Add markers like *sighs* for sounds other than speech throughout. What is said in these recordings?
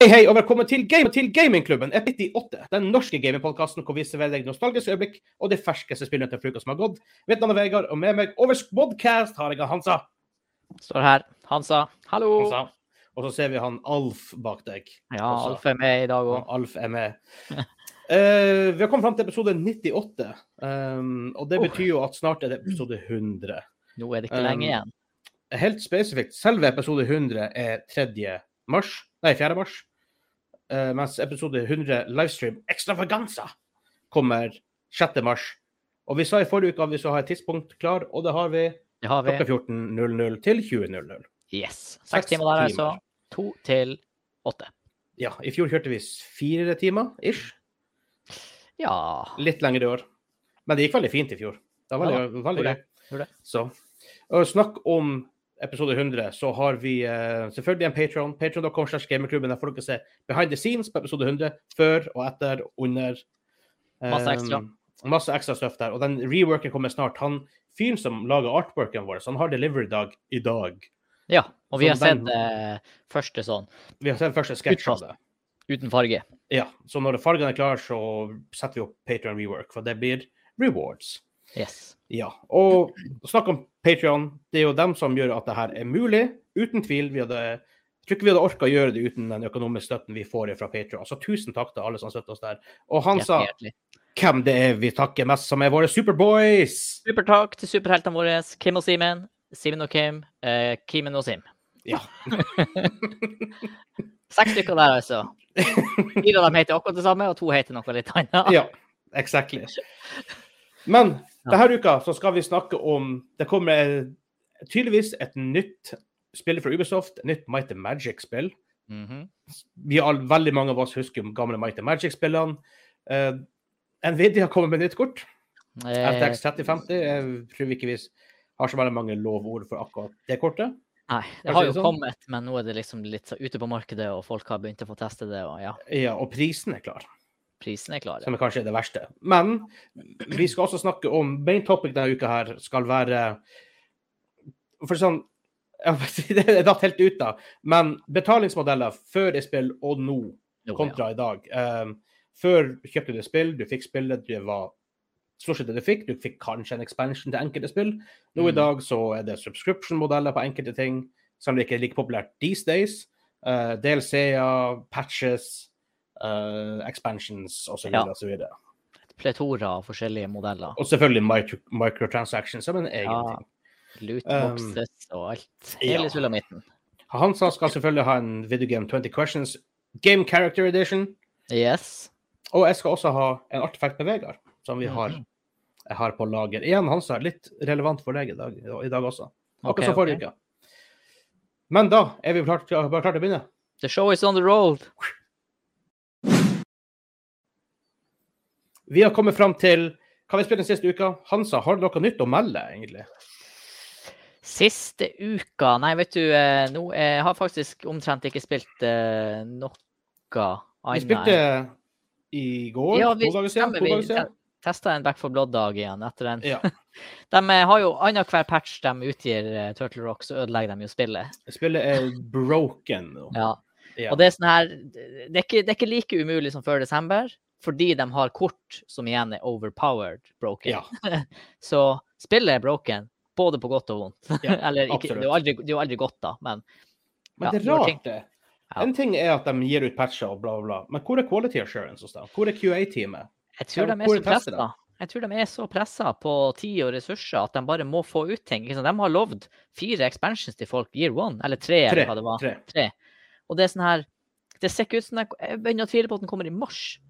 Hei, hei, og velkommen til, game, til Gamingklubben, EP98. Den norske gamingpodkasten hvor vi serverer deg nostalgiske øyeblikk og de ferskeste spillene til frukost som har gått. Mitt navn er Vegard, og med meg over Spodcast har jeg han Hansa. Står her. Hansa. Hallo. Hansa. Og så ser vi han Alf bak deg. Ja, også. Alf er med i dag òg. Alf er med. uh, *laughs* vi har kommet fram til episode 98, um, og det betyr jo at snart er det episode 100. Nå er det ikke Um, lenge igjen. Helt spesifikt, selve episode 100 er 3. mars, nei 4. mars, mens episode 100 livestream extravaganza kommer 6. mars. Og vi sa i forrige uke at vi skulle ha et tidspunkt klar, og det har vi Det har vi. klokka 14.00 til 20.00. Yes. Seks timer der, altså. To til åtte. Ja, i fjor kjørte vi fire timer, ish. Ja. Litt lenger i år. Men det gikk veldig fint i fjor. Det var veldig, veldig gjorde gøy. Så. Og snakk om episode 100, så har vi uh, selvfølgelig en Patron. Patron.com slash gamerklubben. Der får dere se behind the scenes på episode 100. Før og etter, under. Masse ekstra. Um, masse ekstra stuff der. Og den reworken kommer snart. Han fyren som lager artworken vår, så han har delivery-dag i dag. ja. Og vi har den- sett uh, første sånn, Vi har sett første sketsj av det. uten farge. Ja, så når fargene er klare, så setter vi opp Patron rework, for det blir rewards. Yes. Ja, og snakk om Patreon. Det er jo dem som gjør at det her er mulig. Uten tvil. Vi hadde, jeg tror ikke vi hadde orka å gjøre det uten den økonomiske støtten vi får fra Patreon. Så tusen takk til alle som støtter oss der. Og han sa hvem det er vi takker mest, som er våre Superboys. Supertakk til superheltene våre, Kim og Simen. Simen og Kim. Eh, Kimen og Sim. Ja. *laughs* Seks stykker der, altså. Fire av dem heter akkurat det samme, og to heter noe litt annet. ja, exactly. *laughs* Men denne uka så skal vi snakke om Det kommer tydeligvis et nytt spill fra Ubisoft. Et nytt Might and Magic-spill. Vi har veldig mange av oss husker gamle Might and Magic-spillene. Uh, Nvidia kommer med nytt kort. Eh, FTX 3050. Jeg tror vi ikke vi har så veldig mange lovord for akkurat det kortet. Nei, det har jo sånn? kommet, men nå er det liksom litt så ute på markedet, og folk har begynt å få teste det, og ja, Ja, og prisen er klar, prisen er klar. som er kanskje det verste. Men vi skal også snakke om Main topic denne uka her skal være For sånn *laughs* Det er datt helt ut, da. Men betalingsmodeller før i spill og nå kontra i dag. Um, før kjøpte du spill, du fikk spillet, du var stort sett det du fikk. Du fikk kanskje en expansion til enkelte spill. Nå i Mm. dag så er det subscription-modeller på enkelte ting, som ikke er like populært these days. Uh, DLC-er, patches, uh, expansions osv. Ja. Et pletora av forskjellige modeller. og selvfølgelig micro microtransactions som en egen Ja. ting. Lootboxes og alt. ja. Sulamitten. Hansa skal selvfølgelig ha en Video Game 20 Questions Game Character Edition. Yes. Og jeg skal også ha en artefakt med Vegard, som vi har, Mhm. jeg har på lager. Igjen, Hansa, litt relevant for deg i dag, i dag også. Akkurat okay, som forrige uke. Okay. Men da er vi klart til å begynne. The show is on the road. Vi har kommet fram til hva vi spilte den siste uka. Hansa, har du noe nytt å melde, egentlig? Siste uka Nei, vet du, eh, nå eh, jeg har faktisk omtrent ikke spilt uh, noe Vi spilte i går, Ja, vi to dager siden. To dager siden. testa en Back for Blood-dag igjen etter den. Ja. *laughs* De har jo annenhver patch de utgir Turtle Rock, så ødelegger de jo spillet. Spillet er broken nå. Ja. Ja. Og det er sånn her det er, ikke, det er ikke like umulig som før desember, fordi de har kort som igjen er overpowered broken. Ja. *laughs* Så spillet er broken, både på godt og vondt. Ja, *laughs* Eller ikke, det er aldri, det er jo aldri godt, da, men Men det er rart, rart, det. En ting er at de gir ut patcher og bla, bla. Men hvor er quality assurance hos dem? Hvor er QA-teamet? jeg tror de er så pressa. Jeg tror de er så pressa på tid og ressurser at de bare må få ut ting. De har lovd fire expansions til folk year one, eller tre, Tre. eller hva det var. Tre. Tre. Og det er sånn her Det ser ikke ut som Jeg begynner å tvile på at den kommer i mars.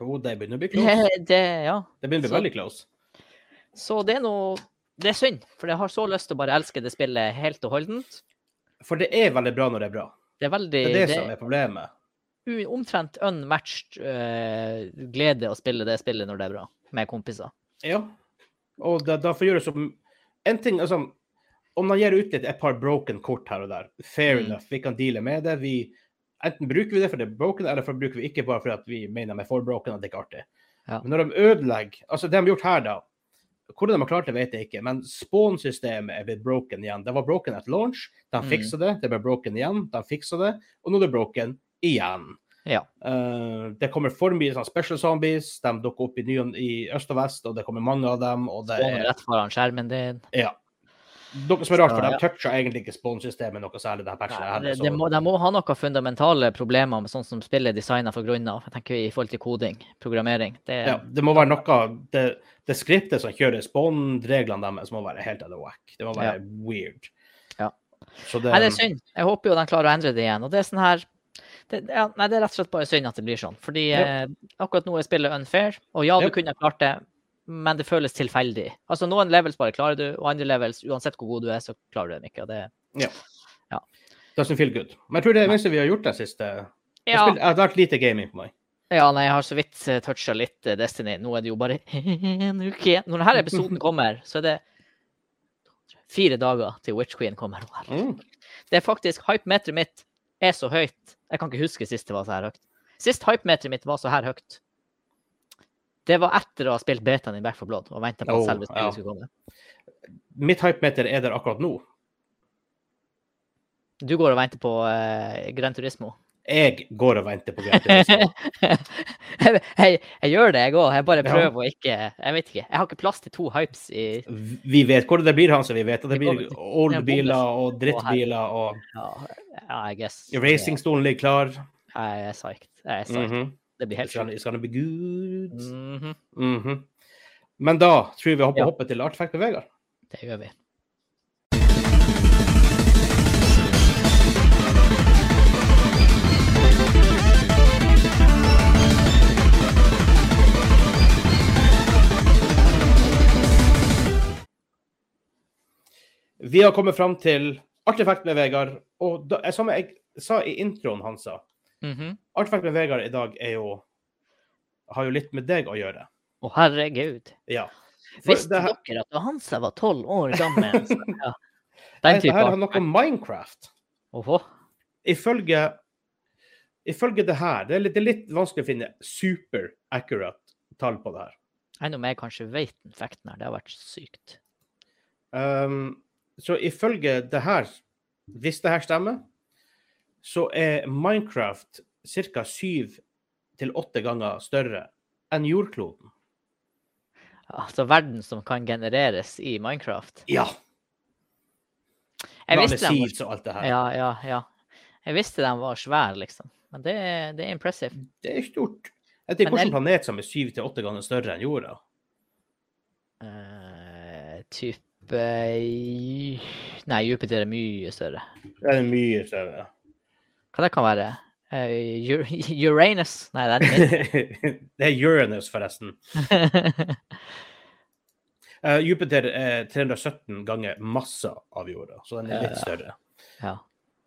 Jo, det begynner å bli close. Det, ja. Det begynner å bli Så- veldig close. Så det er noe Det er synd, for jeg har så lyst til å bare elske det spillet helt og holdent. For det er veldig bra når det er bra. Det er veldig Det er det, det som er problemet. omtrent unmatched uh, glede å spille det spillet når det er bra, med kompiser. Ja. Og da, får gjør gjøre som En ting, altså Om man gir ut litt et par broken kort her og der, fair Mm. enough, vi kan deale med det. Vi, enten bruker vi det for det er broken, eller for bruker vi ikke bare fordi vi mener de er for broken og det er ikke artig. Ja. Men når de ødelegger Altså, det de har gjort her, da Hvordan de har klart det, vet jeg ikke, men spawn-systemet er blitt broken igjen. Det var broken at launch, de Mm. det. Det ble broken igjen, de fiksa det, og nå er det broken igjen. Ja. Uh, det kommer for mye sånn special zombies. De dukker opp i, ny, i øst og vest, og det kommer mange av dem. Og det er, rett foran skjermen din. ja. Noe som er rart, for de toucha egentlig ikke spawn-systemet noe særlig. Denne patchen her, det, det må, de må ha noen fundamentale problemer med sånn som spillet er designa for grunnen av. Jeg tenker i forhold til koding, programmering. Det, ja, det må være noe Det, det skriptet som kjører spawn-reglene deres, må være helt out of whack. Det må være weird. Ja. Så det, Nei, det er synd. Jeg håper jo de klarer å endre det igjen. Og det er sånn her det, ja, Nei, det er rett og slett bare synd at det blir sånn. Fordi Ja. eh, akkurat nå er spillet unfair. Og ja, du Ja. kunne klart det, men det føles tilfeldig. Altså noen levels bare klarer du, og andre levels, uansett hvor god du er, så klarer du dem ikke. Og det doesn't feel good. Men jeg tror det er det minste vi har gjort det siste. Jeg Ja, Det har vært lite gaming på meg. ja nei, jeg har så vidt uh, toucha litt eh, Destiny. Nå er det jo bare *laughs* en uke igjen. Når denne episoden *laughs* kommer, så er det fire dager til Witch Queen kommer. Mm. Det er faktisk Hypemeteret mitt er så høyt. Jeg kan ikke huske sist det var så her høyt. Sist hypemeteret mitt var så her høyt. Det var etter å ha spilt betaen i Back for Blood og venta på at Oh, selve spillet ja. skulle komme. Mitt hypemeter er der akkurat nå. Du går og venter på uh, Gran Turismo. Jeg går og venter på Gran Turismo. *laughs* jeg, jeg, jeg gjør det, jeg òg. Jeg bare Ja. prøver å ikke Jeg vet ikke. Jeg har ikke plass til to hypes i Vi vet hvor det blir, Hanse. Vi vet at det blir oldbiler old Ja, biler og drittbiler og Ja, ja I guess. racingstolen ligger klar. Jeg er psyched. Jeg er psyched. Det blir helt sjukt. it's gonna be good. Mhm. Mhm. Men da tror jeg vi hopper, Ja. hopper til artefakt med Vegard. Det gjør vi. Vi har kommet fram til artefakt med Vegard. Og da, som jeg sa i introen, Hansa, Mhm. artefakt med Vegard i dag er jo har jo litt med deg å gjøre. Å, herregud. Ja. For Visste det her- dere at Hansa var tolv år gammel? *laughs* ja. Nei, Den det type her har noe om Minecraft. Oho. Ifølge, ifølge det her det er, litt, det er litt vanskelig å finne super accurate tall på det her. Enn om jeg kanskje vet effekten her. Det har vært sykt. Um, så ifølge det her, hvis det her stemmer, så er Minecraft ca. syv til åtte ganger større enn jordkloden. Altså verden som kan genereres i Minecraft. Ja! Jeg visste, var, ja, ja, ja. jeg visste de var svære, liksom. Men det, det er impressive. Det er stort. Jeg vet ikke Hvilken planet som er syv til åtte ganger større enn jorda? Uh, type Nei, Jupiter er mye større. Det er mye større. Hva det kan være? Uh, *laughs* Uranus? Nei, det er ikke *laughs* det er Uranus, forresten. uh, *laughs* Jupiter er 317 ganger massa av jorda, så den er litt større. ja.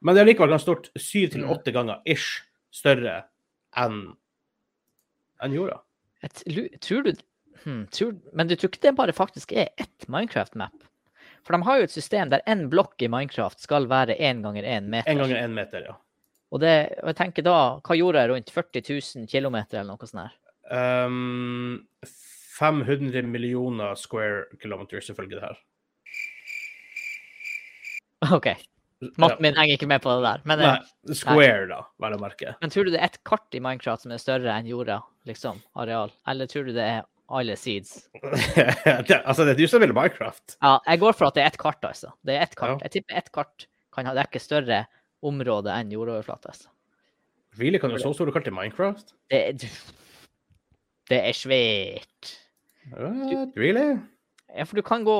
Men det er likevel ganske stort. Syv til Mm. åtte ganger ish større enn enn jorda. Et, tror du hmm, tror, Men du tror ikke det bare faktisk er ett Minecraft-map? For de har jo et system der én blokk i Minecraft skal være én ganger én meter. En ganger en meter, ja. Og, det, og jeg tenker da, hva gjorde jeg rundt 40 000 km eller noe sånt her? Um, 500 millioner square kilometers, ifølge det her. *laughs* OK. Matten min henger ikke med på det der. Men, eh, Nei, square, da, vel å merke. men tror du det er et kart i Minecraft som er større enn jorda, liksom, areal? Eller tror du det er alle seeds? *laughs* det, altså, det er du som vil Minecraft. Ja, jeg går for at det er ett kart, altså. Det er ett kart. Ja. Jeg tipper ett kart kan dekke større område enn jordoverflate. Altså. Really, kan du så store kart i Minecraft? Det, det er svært. What? Really? Ja, for du kan gå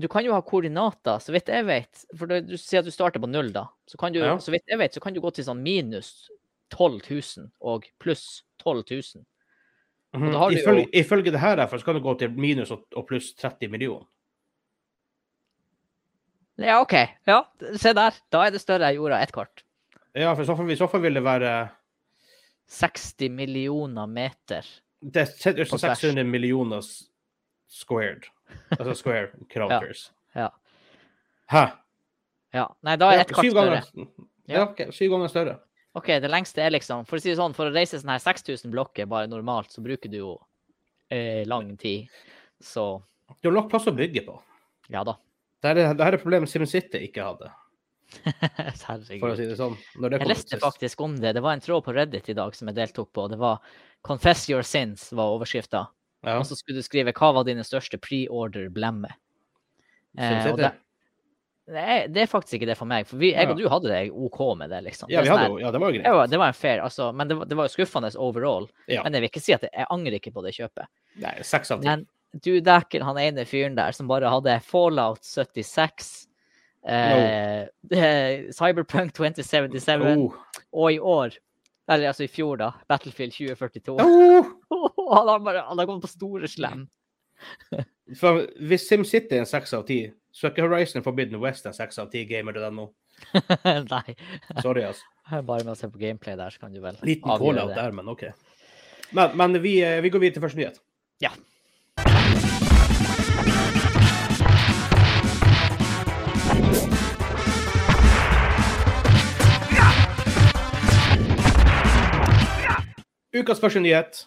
Du kan jo ha koordinater, så vidt jeg vet. For du, du sier at du starter på null, da. Så kan du, Ja. så vidt jeg vet, så kan du gå til sånn minus 12 000 og pluss 12 000. Mhm. da har jo- Ifølge, ifølge det her derfor, så kan du gå til minus og, og pluss 30 millioner. Ja, OK. Ja, se der. Da er det større enn jorda ett kart. Ja, for i så fall, i så fall vil det være 60 millioner meter. Det er På 600 millioner squared. Altså square *laughs* kilometers. Ja. Hæ? Ja. Nei, da er Ja, ett kart større. ja, ok, syv ganger større. OK, det lengste er liksom For å si det sånn, for å reise sånn her 6000 blokker bare normalt, så bruker du jo eh, lang tid. Så Du har nok plass å bygge på. ja da. Dette er, dette er problemet SimCity ikke hadde. *laughs* Herregud. si det sånn. Det Jeg leste faktisk om det. Det var en tråd på Reddit i dag som jeg deltok på. Det var 'Confess your sins' var overskrifta. Ja. Og så skulle du skrive 'Hva var dine største pre-order-blemmer'? Synes det. det, det er faktisk ikke det for meg. For vi, jeg og du hadde det OK med det, liksom. Ja, Det vi sånn hadde jo, ja, det var jo greit. var, det var en fair, altså, men det var, det var jo skuffende overall. Ja. Men jeg vil ikke si at jeg, jeg angrer ikke på det kjøpet. Nei, seks av ti. Du dæken, han ene fyren der som bare hadde Fallout 76, eh, no. *laughs* Cyberpunk 2077, Oh. og i år, eller altså i fjor, da, Battlefield 2042 Oh. *laughs* Han har bare han har gått på store slem. For hvis SimCity er en seks av ti, så er ikke Horizon Forbidden West en seks av ti gamer til den nå. *laughs* Nei. Sorry, altså. Bare med å se på gameplay der, så kan du vel Liten call-out der, men OK. Men, men vi, eh, vi går videre til første nyhet. Ja. Ukas første nyhet.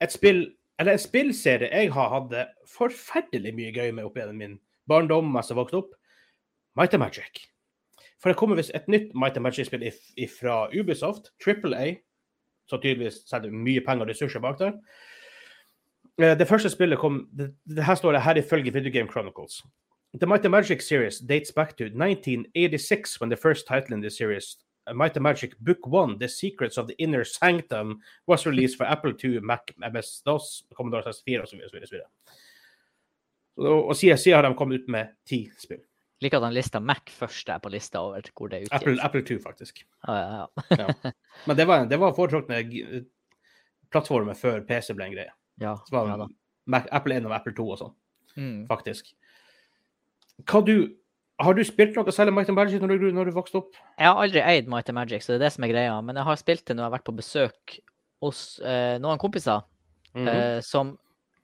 Et spill, eller en spillserie jeg har hatt forferdelig mye gøy med opp gjennom min barndom mens jeg vokste opp. Might Magic. For det kommer visst et nytt Might Magic-spill fra Ubisoft, Triple A, så tydeligvis setter mye penger og ressurser bak der. Eh, Det første spillet kom det, det Her står det her ifølge Video Game Chronicles. The Might Magic series dates back to 1986 when the first title in the series, Might and Magic Book One, The Secrets of the Inner Sanctum, was released for Apple 2, Mac, MS-DOS, Commodore 64 osv. videre. Og siden, siden har de kommet ut med ti spill. Liker at han lista Mac først er på lista over hvor det er Apple, utgitt. Apple 2, faktisk. Ja, ja, Ja. Men det var, det var foretrukne plattformer før PC ble en greie. ja. Det var ja da. Mac, Apple 1 og Apple 2 og sånn, Mm. faktisk. Hva du, har du spilt noe særlig Might and Magic når du, når du vokste opp? Jeg har aldri eid Might and Magic, så det er det som er greia. Men jeg har spilt det når jeg har vært på besøk hos eh, noen kompiser Mhm. eh, som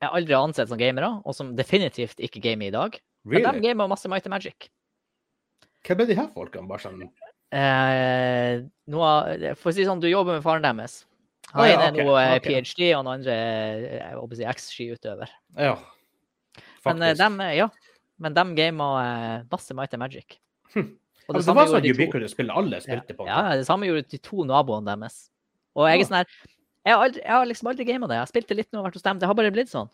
jeg aldri har ansett som gamere, og som definitivt ikke gamer i dag. Men de gamer masse Might and Magic. Hva ble de her folkene? Bare sånn Eh, noe, for å si sånn, du jobber med faren deres. Han Ah, ja, ene er okay, nå okay. PhD, og den andre er si eks-skiutøver. Ja. Men eh, Faktisk. dem, eh, ja. Men de gama eh, masse Might and Magic. Hm. Og Altså, det var sånn de to- ubiquitous spill alle spilte på. Ja, det samme gjorde de to naboene deres. Og jeg er sånn her Jeg har, aldri, jeg har liksom aldri gama det. Jeg har spilt det litt nå og vært hos dem. Det har bare blitt sånn.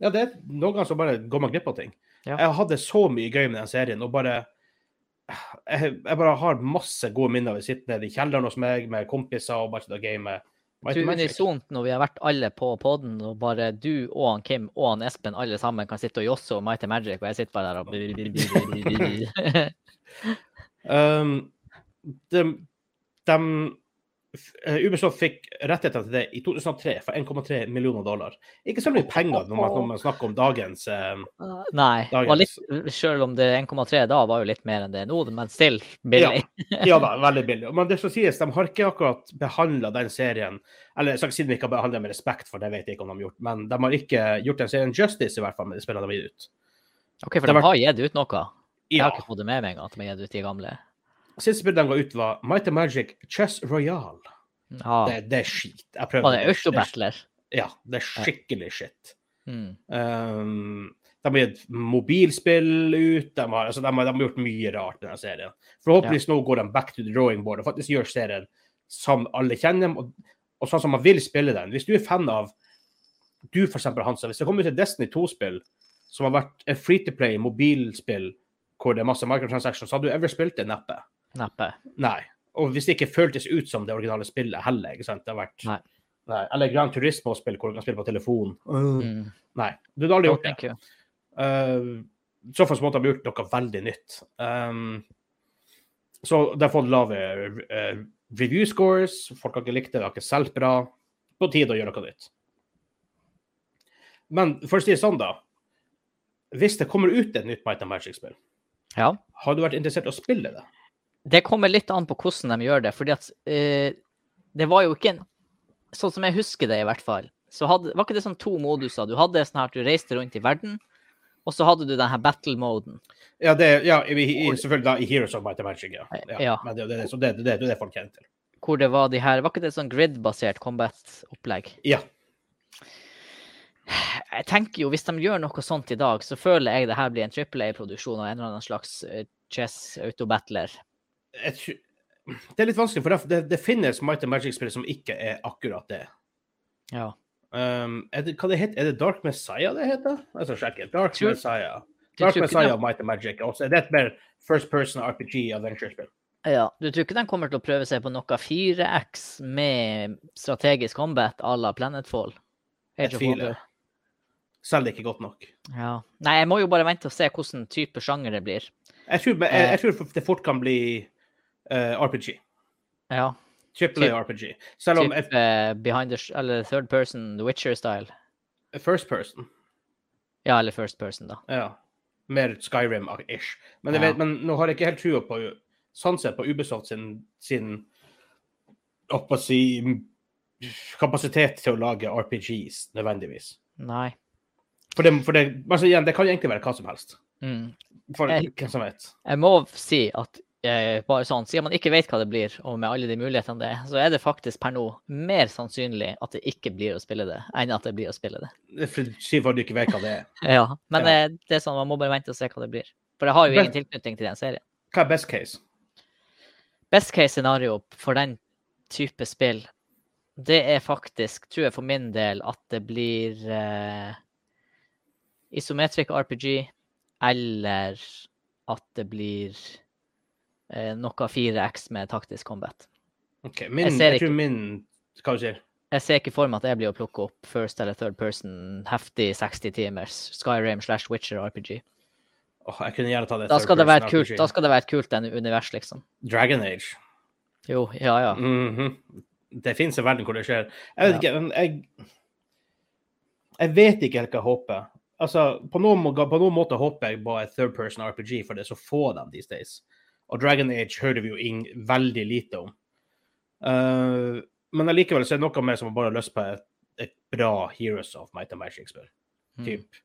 Ja, det er noen ganger så bare går man glipp av ting. Ja. Jeg hadde så mye gøy med den serien, og bare jeg, jeg bare har masse gode minner av å sitte nede i kjelleren hos meg med kompiser og bare sitte og game. Might Du and Magic. unisont når vi har vært alle på poden, og bare du og han Kim og han Espen alle sammen kan sitte og josse og Mighty Magic, og jeg sitter bare der og *laughs* *laughs* Um, de, de, Ubisoft fikk rettigheter til det i 2003 for 1,3 millioner dollar. Ikke så mye penger når man, snakker om dagens eh, Nei. Dagens. Litt, selv om det 1,3 da var jo litt mer enn det nå, men still billig. Ja da, veldig billig. Men det som sies, de har ikke akkurat behandla den serien Eller jeg skal ikke si de ikke har behandla med respekt, for det vet jeg ikke om de har gjort, men de har ikke gjort den serien justice, i hvert fall, med de spillene de har gitt ut. OK, for de, de har gitt ut noe. Jeg har ikke fått det med meg at de har gitt ut de gamle. Siste spillet de ga ut, var Might and Magic Chess Royale. Ja. Det, det er skit. Jeg prøvde Og det er det. Autobattler. Ja, det er skikkelig shit. Mm. Um, de har gitt mobilspill ut. De har, altså, de, har, de har gjort mye rart i denne serien. Forhåpentligvis nå går de back to the drawing board og faktisk gjør serien som alle kjenner, og, og sånn som man vil spille den. Hvis du er fan av du eksempel, Hansa, hvis det kommer ut et Destiny 2-spill som har vært et free to play mobilspill hvor det er masse microtransactions, så hadde du ever spilt det? Neppe. Neppe. Nei. Og hvis det ikke føltes ut som det originale spillet heller, ikke sant. Det har vært Nei. Nei. Eller Grand Turismo-spill hvor du kan spille på telefon. Mm. Nei. Du har aldri gjort det. Uh, så for måte har vi gjort noe veldig nytt. Um, så det har fått lave uh, review scores. Folk har ikke likt det, det har ikke solgt bra. På tide å gjøre noe nytt. Men for å si det sånn, da. Hvis det kommer ut et nytt Might and Magic-spill, Ja. har du vært interessert i å spille det? Det kommer litt an på hvordan de gjør det. fordi at uh, det var jo ikke en Sånn som jeg husker det, i hvert fall. Så hadde, var ikke det sånn to moduser? Du hadde sånn her at du reiste rundt i verden, og så hadde du den her battle-moden. Ja, det, ja i, i, selvfølgelig da i Heroes of Might and Magic, ja. ja. Ja. Men det, så det, det, det, det er folk kjenner til. Hvor det var de her Var ikke det sånn grid-basert combat-opplegg? Ja. Jeg tenker jo, hvis de gjør noe sånt i dag, så føler jeg det her blir en trippel A-produksjon av en eller annen slags eh, chess autobattler. Jeg Det er litt vanskelig, for det, det finnes Might and Magic-spill som ikke er akkurat det. Ja. Um, er det, hva det heter? Er det Dark Messiah det heter? Jeg skal sjekke. Dark Tror- Messiah. Dark Messiah og Might and Magic. Også, er det et mer first person RPG adventure-spill? Ja, Du tror ikke de kommer til å prøve seg på noe 4X med strategisk combat à la Planetfall? Tviler. Wonder? Selv ikke godt nok. Ja. Nei, jeg må jo bare vente og se hvordan type sjanger det blir. Jeg tror, jeg, jeg tror det fort kan bli eh, RPG. Ja. Triple A RPG. Selv om Typ eh, behind the eller third person, The Witcher-style. eh, first person Ja, eller first person, da. Ja. Mer Skyrim-ish. Men, Ja. vet, men nå har jeg ikke helt trua på sånn sett på Ubisoft sin, sin si, kapasitet til å lage RPGs, nødvendigvis. Nei. For det, for det, altså igjen, det kan egentlig være hva som helst. Mm. For hvem som vet. Jeg må si at eh, bare sånn, siden man ikke vet hva det blir, og med alle de mulighetene det er, så er det faktisk per nå mer sannsynlig at det ikke blir å spille det, enn at det blir å spille det. Er for- du ikke vet hva det er. *laughs* Ja, Men Ja. eh, det er sånn, man må bare vente og se hva det blir. For det har jo ingen tilknytning til den serien. Hva er best case? Best case scenario for den type spill, det er faktisk, tror jeg for min del, at det blir eh, isometric RPG, eller at det blir eh, noe 4X med taktisk combat. Ok, min, Jeg jeg, tror min Hva sier Jeg ser ikke for meg at jeg blir å plukke opp first eller third person heftig 60 timers Skyrim slash Witcher RPG. Oh, Jeg kunne gjerne ta det. Da skal det være kult, da skal det være et kult en univers, liksom. Dragon Age. Jo, ja, ja. Mhm. Det finnes en verden hvor det skjer. Jeg vet ikke, men jeg Jeg vet ikke helt hva jeg håper. Altså, på noen, på noen måte håper jeg på et third person RPG, for det er så få av dem these days. Og Dragon Age hører vi jo ing, veldig lite om. Uh, men allikevel så er det noe mer som bare ha lyst på et, et bra Heroes of Might and Magic-spill. Mm. Typ.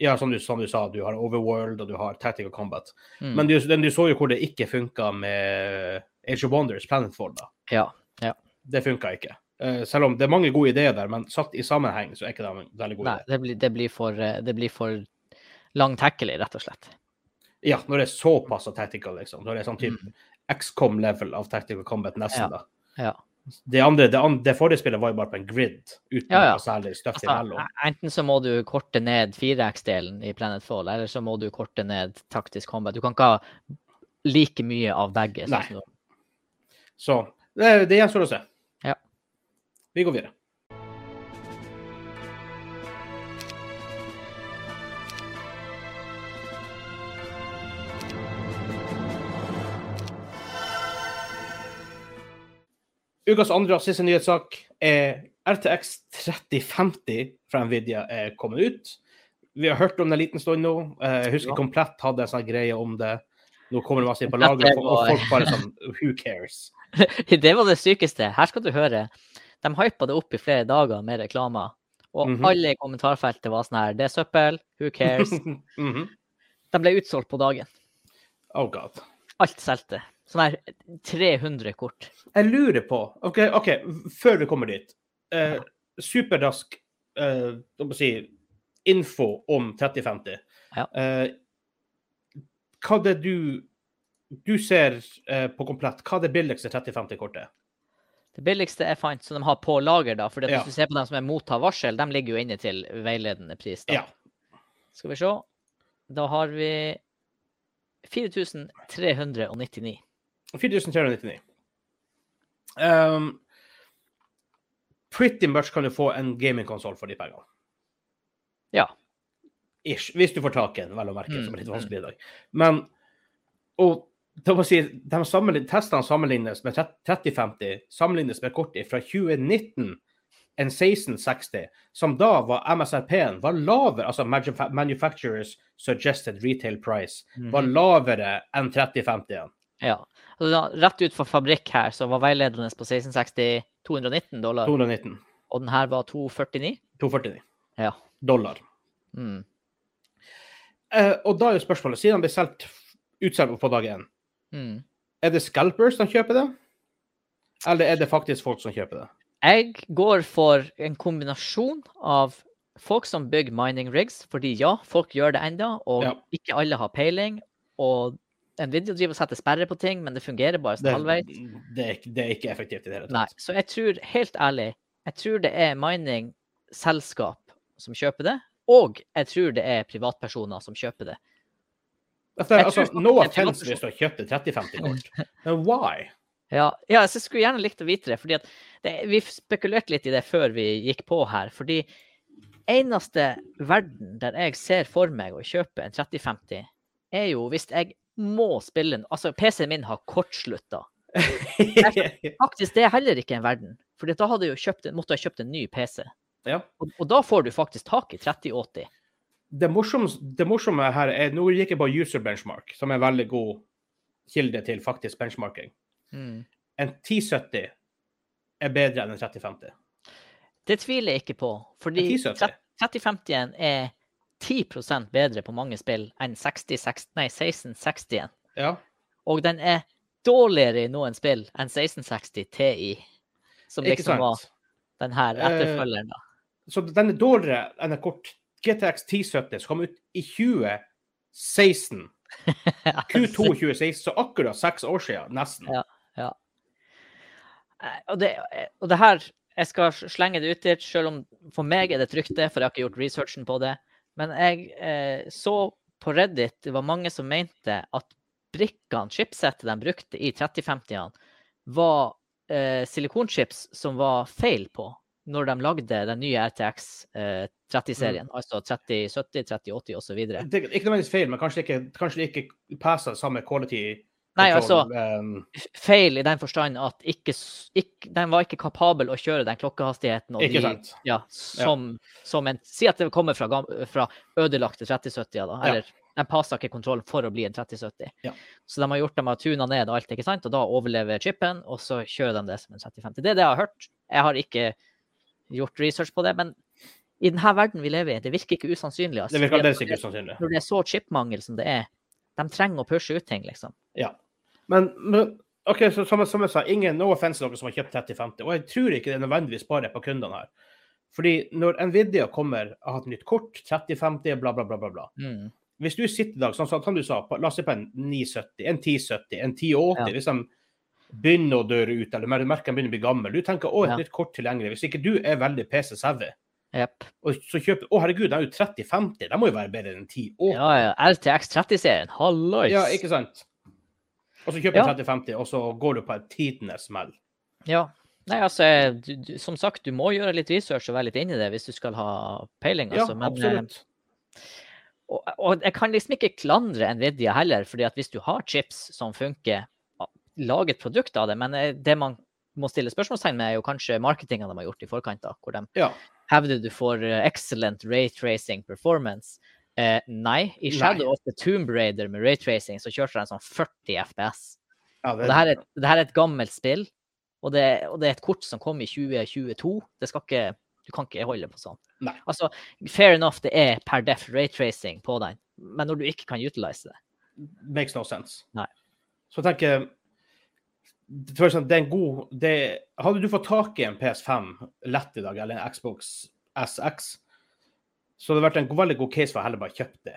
Ja, som du, som du sa, du har Overworld og du har Tactical Combat. Mm. Men du, den, du så jo hvor det ikke funka med Age of Wonders, Planetfall, da. Ja. ja. Det funka ikke. Uh, selv om det er mange gode ideer der, men satt i sammenheng så er ikke det en veldig god Nei, idé. det blir, det blir for, eh, det blir for lang tackle, rett og slett. Ja, når det er såpass av tactical, liksom. Når det er sånn type Mm. XCOM-level av tactical combat, nesten, da. Ja. Det andre, det, andre, det forrige spillet var jo bare på en grid, uten Ja, ja. noe særlig støff Altså, imellom. enten så må du korte ned 4X-delen i Planetfall, eller så må du korte ned taktisk combat. Du kan ikke ha like mye av begge. Nei. Sånn som, Så det, det gjenstår å se. Ja. Vi går videre. Ukas andre og siste nyhetssak er RTX 3050 fra Nvidia er kommet ut. Vi har hørt om det en liten stund nå. Eh, Jeg husker Ja. Komplett hadde en sånn greie om det. Nå kommer det masse inn på lageret, og folk bare sånn Who cares? *laughs* det var det sykeste. Her skal du høre. De hypa det opp i flere dager med reklamer. Og Mhm. alle i kommentarfeltet var sånn her Det er søppel. Who cares? *laughs* Mhm. De ble utsolgt på dagen. Oh god. Alt solgte. Sånn her 300 kort. Jeg lurer på OK, okay før vi kommer dit. Eh, superrask eh, si, info om 3050. Ja. Eh, hva det du du ser eh, på komplett, hva er det billigste 3050-kortet er? Det billigste jeg fant som de har på lager, da, for Ja. hvis du ser på dem som er mottar varsel, de ligger jo inne til veiledende pris. da. Ja. Skal vi se. Da har vi 4399. 4399. Um, pretty much kan du få en gamingkonsoll for de pengene. Ja. Ish. Hvis du får tak i en, vel å merke, Mm, som er litt vanskelig i dag. Men og det må si, de sammenlign- testene sammenlignes med 3050, sammenlignes med kortet fra 2019, en 1660, som da var MSRP-en var lavere, altså Manufacturers Suggested Retail Price, var Mhm. lavere enn 3050-en. Ja. Altså, rett ut fra fabrikk her, så var veiledende på 1660 219 dollar, 219. og den her var 249. 249 Ja. dollar. Mm. Eh, og da er jo spørsmålet, siden det ble solgt utsolgt på dag én, Mm. er det scalpers som kjøper det? Eller er det faktisk folk som kjøper det? Jeg går for en kombinasjon av folk som bygger mining rigs, fordi ja, folk gjør det enda, og Ja. ikke alle har peiling. Og Nvidia driver og setter sperre på ting, men det fungerer bare sånn Det, halvveis. det, det er ikke effektivt i det hele tatt. Nei. Så jeg tror, helt ærlig, jeg tror det er mining-selskap som kjøper det, og jeg tror det er privatpersoner som kjøper det. Altså, altså, no det offense hvis du har kjøpt et 3050-kort, *laughs* men why? Ja, ja så jeg skulle gjerne likt å vite det. fordi det, Vi spekulerte litt i det før vi gikk på her. fordi eneste verden der jeg ser for meg å kjøpe en 3050, er jo hvis jeg må spille den. Altså, PC-en min har kortslutta. *laughs* Faktisk, det er heller ikke en verden. For da hadde jeg jo kjøpt, måtte jeg kjøpt en ny PC. ja. Og, og da får du faktisk tak i 3080. det, morsomme, det morsomme her er Nå gikk jeg på user benchmark, som er en veldig god kilde til faktisk benchmarking. Mm. En 1070 er bedre enn en 3050. Det tviler jeg ikke på. Fordi 3050-en er 10% bedre på mange spill enn 60, 60, nei, 1660-en. Ja. Og den er dårligere i noen spill enn 1660 Ti. Som liksom var den her Eh, etterfølgeren, da. Så den er dårligere enn en kort GTX 1070 som kom ut i 2016. Q2 2016, så akkurat seks år siden, nesten. Ja. ja. Og det, og det her Jeg skal slenge det ut dit, selv om for meg er det trygt, det, for jeg har ikke gjort researchen på det. Men jeg eh, så på Reddit det var mange som mente at brikkene, chipsettet de brukte i 3050-ene, var eh, silikonchips som var feil på når de lagde den nye RTX eh, 30-serien. Altså 3070, 3080 osv. Ikke nødvendigvis feil, men kanskje ikke, kanskje ikke passer samme quality Nei, altså um, feil i den forstand at ikke, ikke, den var ikke kapabel å kjøre den klokkehastigheten. Og Ikke de, sant? Ja, som, som en Si at det kommer fra, fra ødelagte 3070-er, da. Ja. Eller den passer ikke kontrollen for å bli en 3070. Ja. Så de har gjort dem har tuna ned alt, ikke sant? og da overlever chipen, og så kjører de det som en 3050. Det er det jeg har hørt. Jeg har ikke gjort research på det, men i denne verden vi lever i, det virker ikke usannsynlig. Altså, Det virker aldeles ikke usannsynlig. Når det er så chipmangel som det er, de trenger å pushe ut ting, liksom. Ja. Men, men OK, så som, som jeg sa, ingen no offense noen som har kjøpt 3050. Og jeg tror ikke det er nødvendigvis bare på kundene her. Fordi når Nvidia kommer og har et nytt kort, 3050, bla, bla, bla, bla, bla. Mm. Hvis du sitter i dag, sånn som sånn, du sa, på, la oss si på en 970, en 1070, en 1080, Ja. hvis de begynner å døre ut, eller merker de begynner å bli gammel, du tenker å, et Ja. nytt kort tilgjengelig. Hvis ikke du er veldig PC-savvy, Yep. og så kjøper Å, herregud, den er jo 3050, den må jo være bedre enn 1080. Ja, ja. RTX 30-serien, hallois! Ja, ikke sant? Og så kjøper Ja. du 3050, og så går du på et tidenes smell. Ja. Nei, altså, du, du, som sagt, du må gjøre litt research og være litt inni det hvis du skal ha peiling. Ja, Altså. Men, eh, absolutt. og, og jeg kan liksom ikke klandre Nvidia heller, fordi at hvis du har chips som funker, lag et produkt av det. Men eh, det man må stille spørsmålstegn med, er jo kanskje marketinga de har gjort i forkant. da, hvor de Ja. hevder du får excellent excellent raytracing performance. Eh, nei, i Nei. Shadow of the Tomb Raider med raytracing så kjørte den sånn 40 FPS. ja Og det her, er, det her er et gammelt spill, og det, og det er et kort som kom i 2022. Det skal ikke, du kan ikke holde på sånn. Nei. Altså, fair enough, det er per def raytracing på den, men når du ikke kan utilize det makes no sense. Nei. Så jeg tenker for eksempel, det er en god det, Hadde du fått tak i en PS5 lett i dag, eller en Xbox SX, så det hadde vært en veldig god case for å heller bare kjøpe det.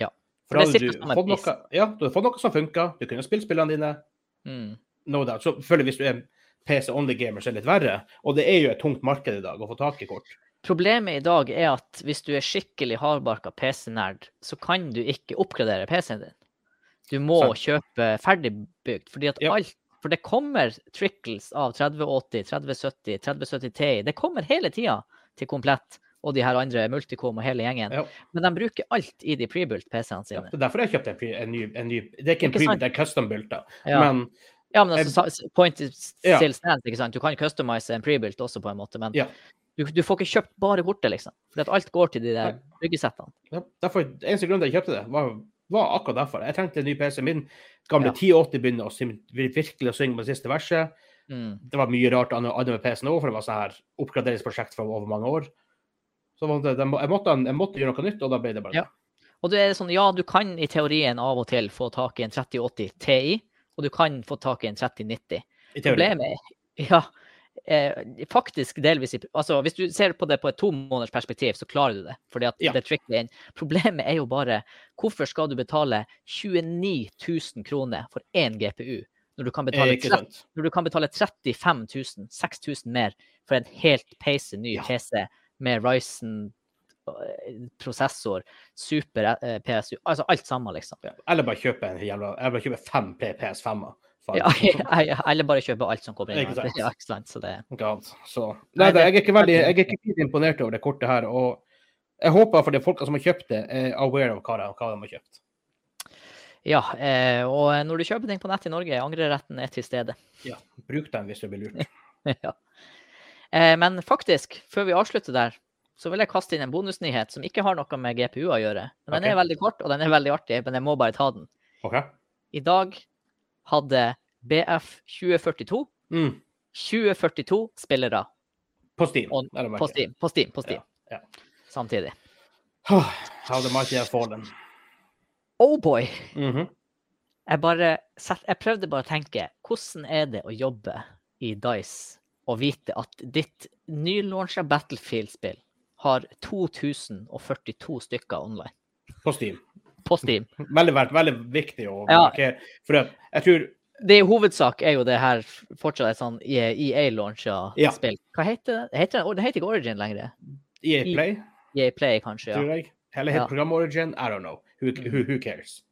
Ja. For da det hadde du fått noe, ja, du hadde fått noe som funka, du kunne spilt spillene dine. mm. No doubt. Så selvfølgelig hvis du er PC only gamer, så er det litt verre. Og det er jo et tungt marked i dag å få tak i kort. Problemet i dag er at hvis du er skikkelig hardbarka PC-nerd, så kan du ikke oppgradere PC-en din. Du må Sant. kjøpe ferdigbygd, fordi at Ja. alt For det kommer trickles av 3080, 3070, 3070 Ti. Det kommer hele tida til komplett og de her andre Multicom og hele gjengen. Ja. Men de bruker alt i de prebuilt PC-ene Ja, sine. er derfor jeg kjøpt en, en, ny, en ny Det er ikke en Ikke pre sant? det er custom-bulta. Ja. Men Ja, men altså, point Ja. still stands, ikke sant? Du kan customize en prebuilt også, på en måte, men Ja. du, du får ikke kjøpt bare kortet, liksom. For at alt går til de der byggesettene. ja, derfor, eneste grunn til jeg kjøpte det, var, var akkurat derfor. Jeg trengte en ny PC. Min gamle Ja. 1080 begynner å virkelig å synge på det siste verset. Mm. Det var mye rart annet med PC-en òg, for det var sånn her oppgraderingsprosjekt fra over mange år. Så jeg, måtte, jeg måtte gjøre noe nytt, og da ble det bare Ja. Og det er sånn, ja, du kan i teorien av og til få tak i en 3080 Ti, og du kan få tak i en 3090. I teorien. Problemet, ja, eh, faktisk delvis i Altså, hvis du ser på det på et to måneders perspektiv, så klarer du det. Fordi at Ja. det er inn. Problemet er jo bare hvorfor skal du betale 29 000 kroner for én GPU, når du kan Eh, betale, ikke 30, sant? når du kan betale 35 000, 6000 mer for en helt peise ny Ja. PC med Ryzen eh, super eh, PSU, altså alt sammen, liksom. Ja. Eller bare kjøpe en jævla Eller bare kjøpe fem PS5-er. *laughs* Ja, eller bare kjøpe alt som kommer inn. Ikke sant. *laughs* Ja, ikke sant? Så det, God. Så Nei, det, jeg er ikke veldig jeg er ikke *laughs* imponert over det kortet her. Og jeg håper for de folka som har kjøpt det, er aware av hva de, hva de har kjøpt. ja, eh, og når du kjøper ting på nett i Norge, angreretten er til stede. Ja, Bruk dem hvis du blir lurt. ja. Eh, men faktisk, før vi avslutter der, så vil jeg kaste inn en bonusnyhet som ikke har noe med GPU å gjøre. Men den okay. er veldig kort, og den er veldig artig, men jeg må bare ta den. Okay. I dag hadde BF 2042 Mm. 2042 spillere På Steam. Og- på Steam. På Steam, på Steam. Ja, Samtidig. How the mighty have fallen. Oh boy! Mhm. Jeg bare jeg prøvde bare å tenke hvordan er det å jobbe i Dice og vite at ditt nylauncha Battlefield-spill har 2042 stykker online På Steam. på Steam. *laughs* Veldig, veldig, viktig å Ja. markere. For jeg tror Det i hovedsak er jo det her fortsatt et sånn EA-launcha Ja. spill. Hva heter det? Det heter, det heter ikke Origin lenger. EA Play, EA Play, kanskje. tror ja. jeg. Eller Ja. helt program Origin, I don't know. Who, who, who cares?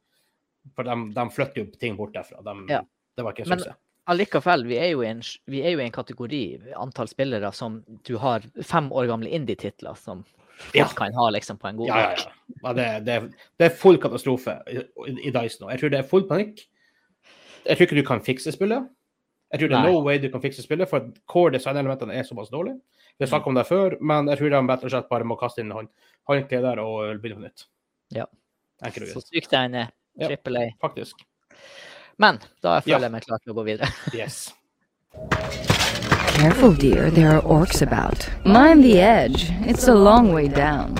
For de, de flytter jo ting bort derfra. De, Ja. Det var ikke en suksess. Allikevel, vi er, jo i en, en kategori, antall spillere, som du har fem år gamle indie-titler som folk Ja. kan ha liksom på en god Ja, ja, ja. ja det, det, det er full katastrofe i, i Dice nå. Jeg tror det er full panikk. Jeg tror ikke du kan fikse spillet. Jeg tror det er Nei. no way du kan fikse spillet, for core design-elementene er såpass dårlige. Vi har snakket om det før, men jeg tror de rett og slett bare må kaste inn hånd- håndkleet der og begynne på nytt. Ja. Så sykt den er. Ja. Triple A. Faktisk. Men da føler Ja. jeg meg klar til å gå videre. *laughs* Yes. Careful, dear, there are orcs about. Mind the edge. It's a long way down.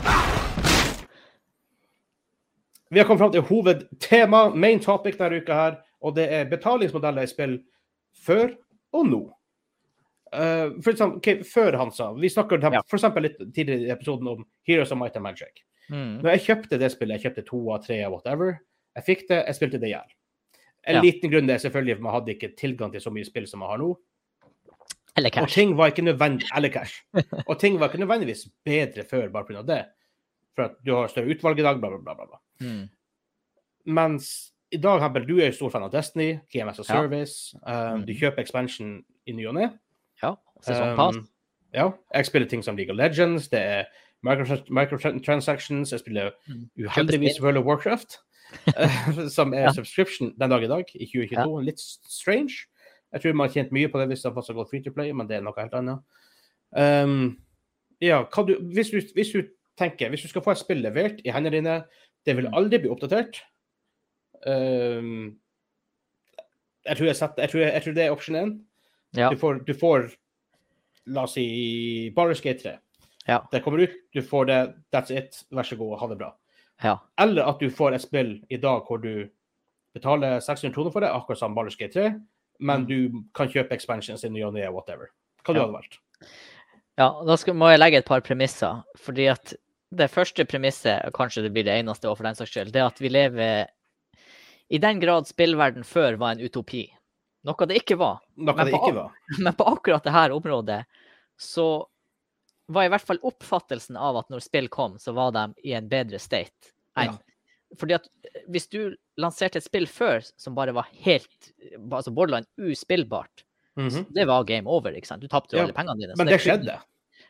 Vi har kommet fram til hovedtema, main topic denne uka her, og det er betalingsmodeller i spill før og nå. Uh, for eksempel, okay, før han sa, Vi snakker Ja. f.eks. litt tidligere i episoden om Heroes of Might and Magic. Mm. Når jeg kjøpte det spillet, jeg kjøpte to av tre av whatever, jeg fikk det, jeg spilte det i hjel. En Ja. liten grunn er selvfølgelig at man hadde ikke tilgang til så mye spill som man har nå. Eller Og cash. ting var ikke nødvendig, eller cash. Og ting var ikke nødvendigvis bedre før bare pga. det. For at du har større utvalg i dag, bla, bla, bla. bla. Mm. Mens i dag, Hempel, du er jo stor fan av Destiny, GMS og Ja. Service. um, Du Mhm. kjøper expansion i ny og ne. Ja. Sesongpass. Um, ja. Jeg spiller ting som League of Legends, det er microtransactions, jeg spiller Mm. uheldigvis World of Warcraft, *laughs* som er Ja. subscription den dag i dag, i 2022. Litt strange. Jeg tror man har tjent mye på det hvis det har gått free to play, men det er noe helt annet. Um, ja, du, hvis, du, hvis du tenker, hvis du skal få et spill levert i hendene dine, det vil aldri bli oppdatert. Um, jeg, tror jeg, setter, jeg, tror jeg, tror det er option 1. Ja. Du, får, du får, la oss si, Baldur's Gate 3. Ja. Det kommer ut, du får det, that's it, vær så god, ha det bra. Ja. Eller at du får et spill i dag hvor du betaler 600 kroner for det, akkurat som Ballers Gate 3, men du kan kjøpe expansions i ny og ne, whatever. Hva du Ja. hadde valgt? Ja, da skal, må jeg legge et par premisser. Fordi at det første premisset, kanskje det blir det eneste for den saks skyld, det er at vi lever I den grad spillverden før var en utopi. Noe det ikke var. Noe Men det på ikke var. *laughs* Men på akkurat dette området så var i hvert fall oppfattelsen av at når spill kom, så var de i en bedre state. Enn Ja. Fordi at eh, hvis du lanserte et spill før som bare var helt altså borderline uspillbart, Mhm. det var game over. ikke sant? Du tapte jo Ja, alle pengene dine. Men det det skjedde.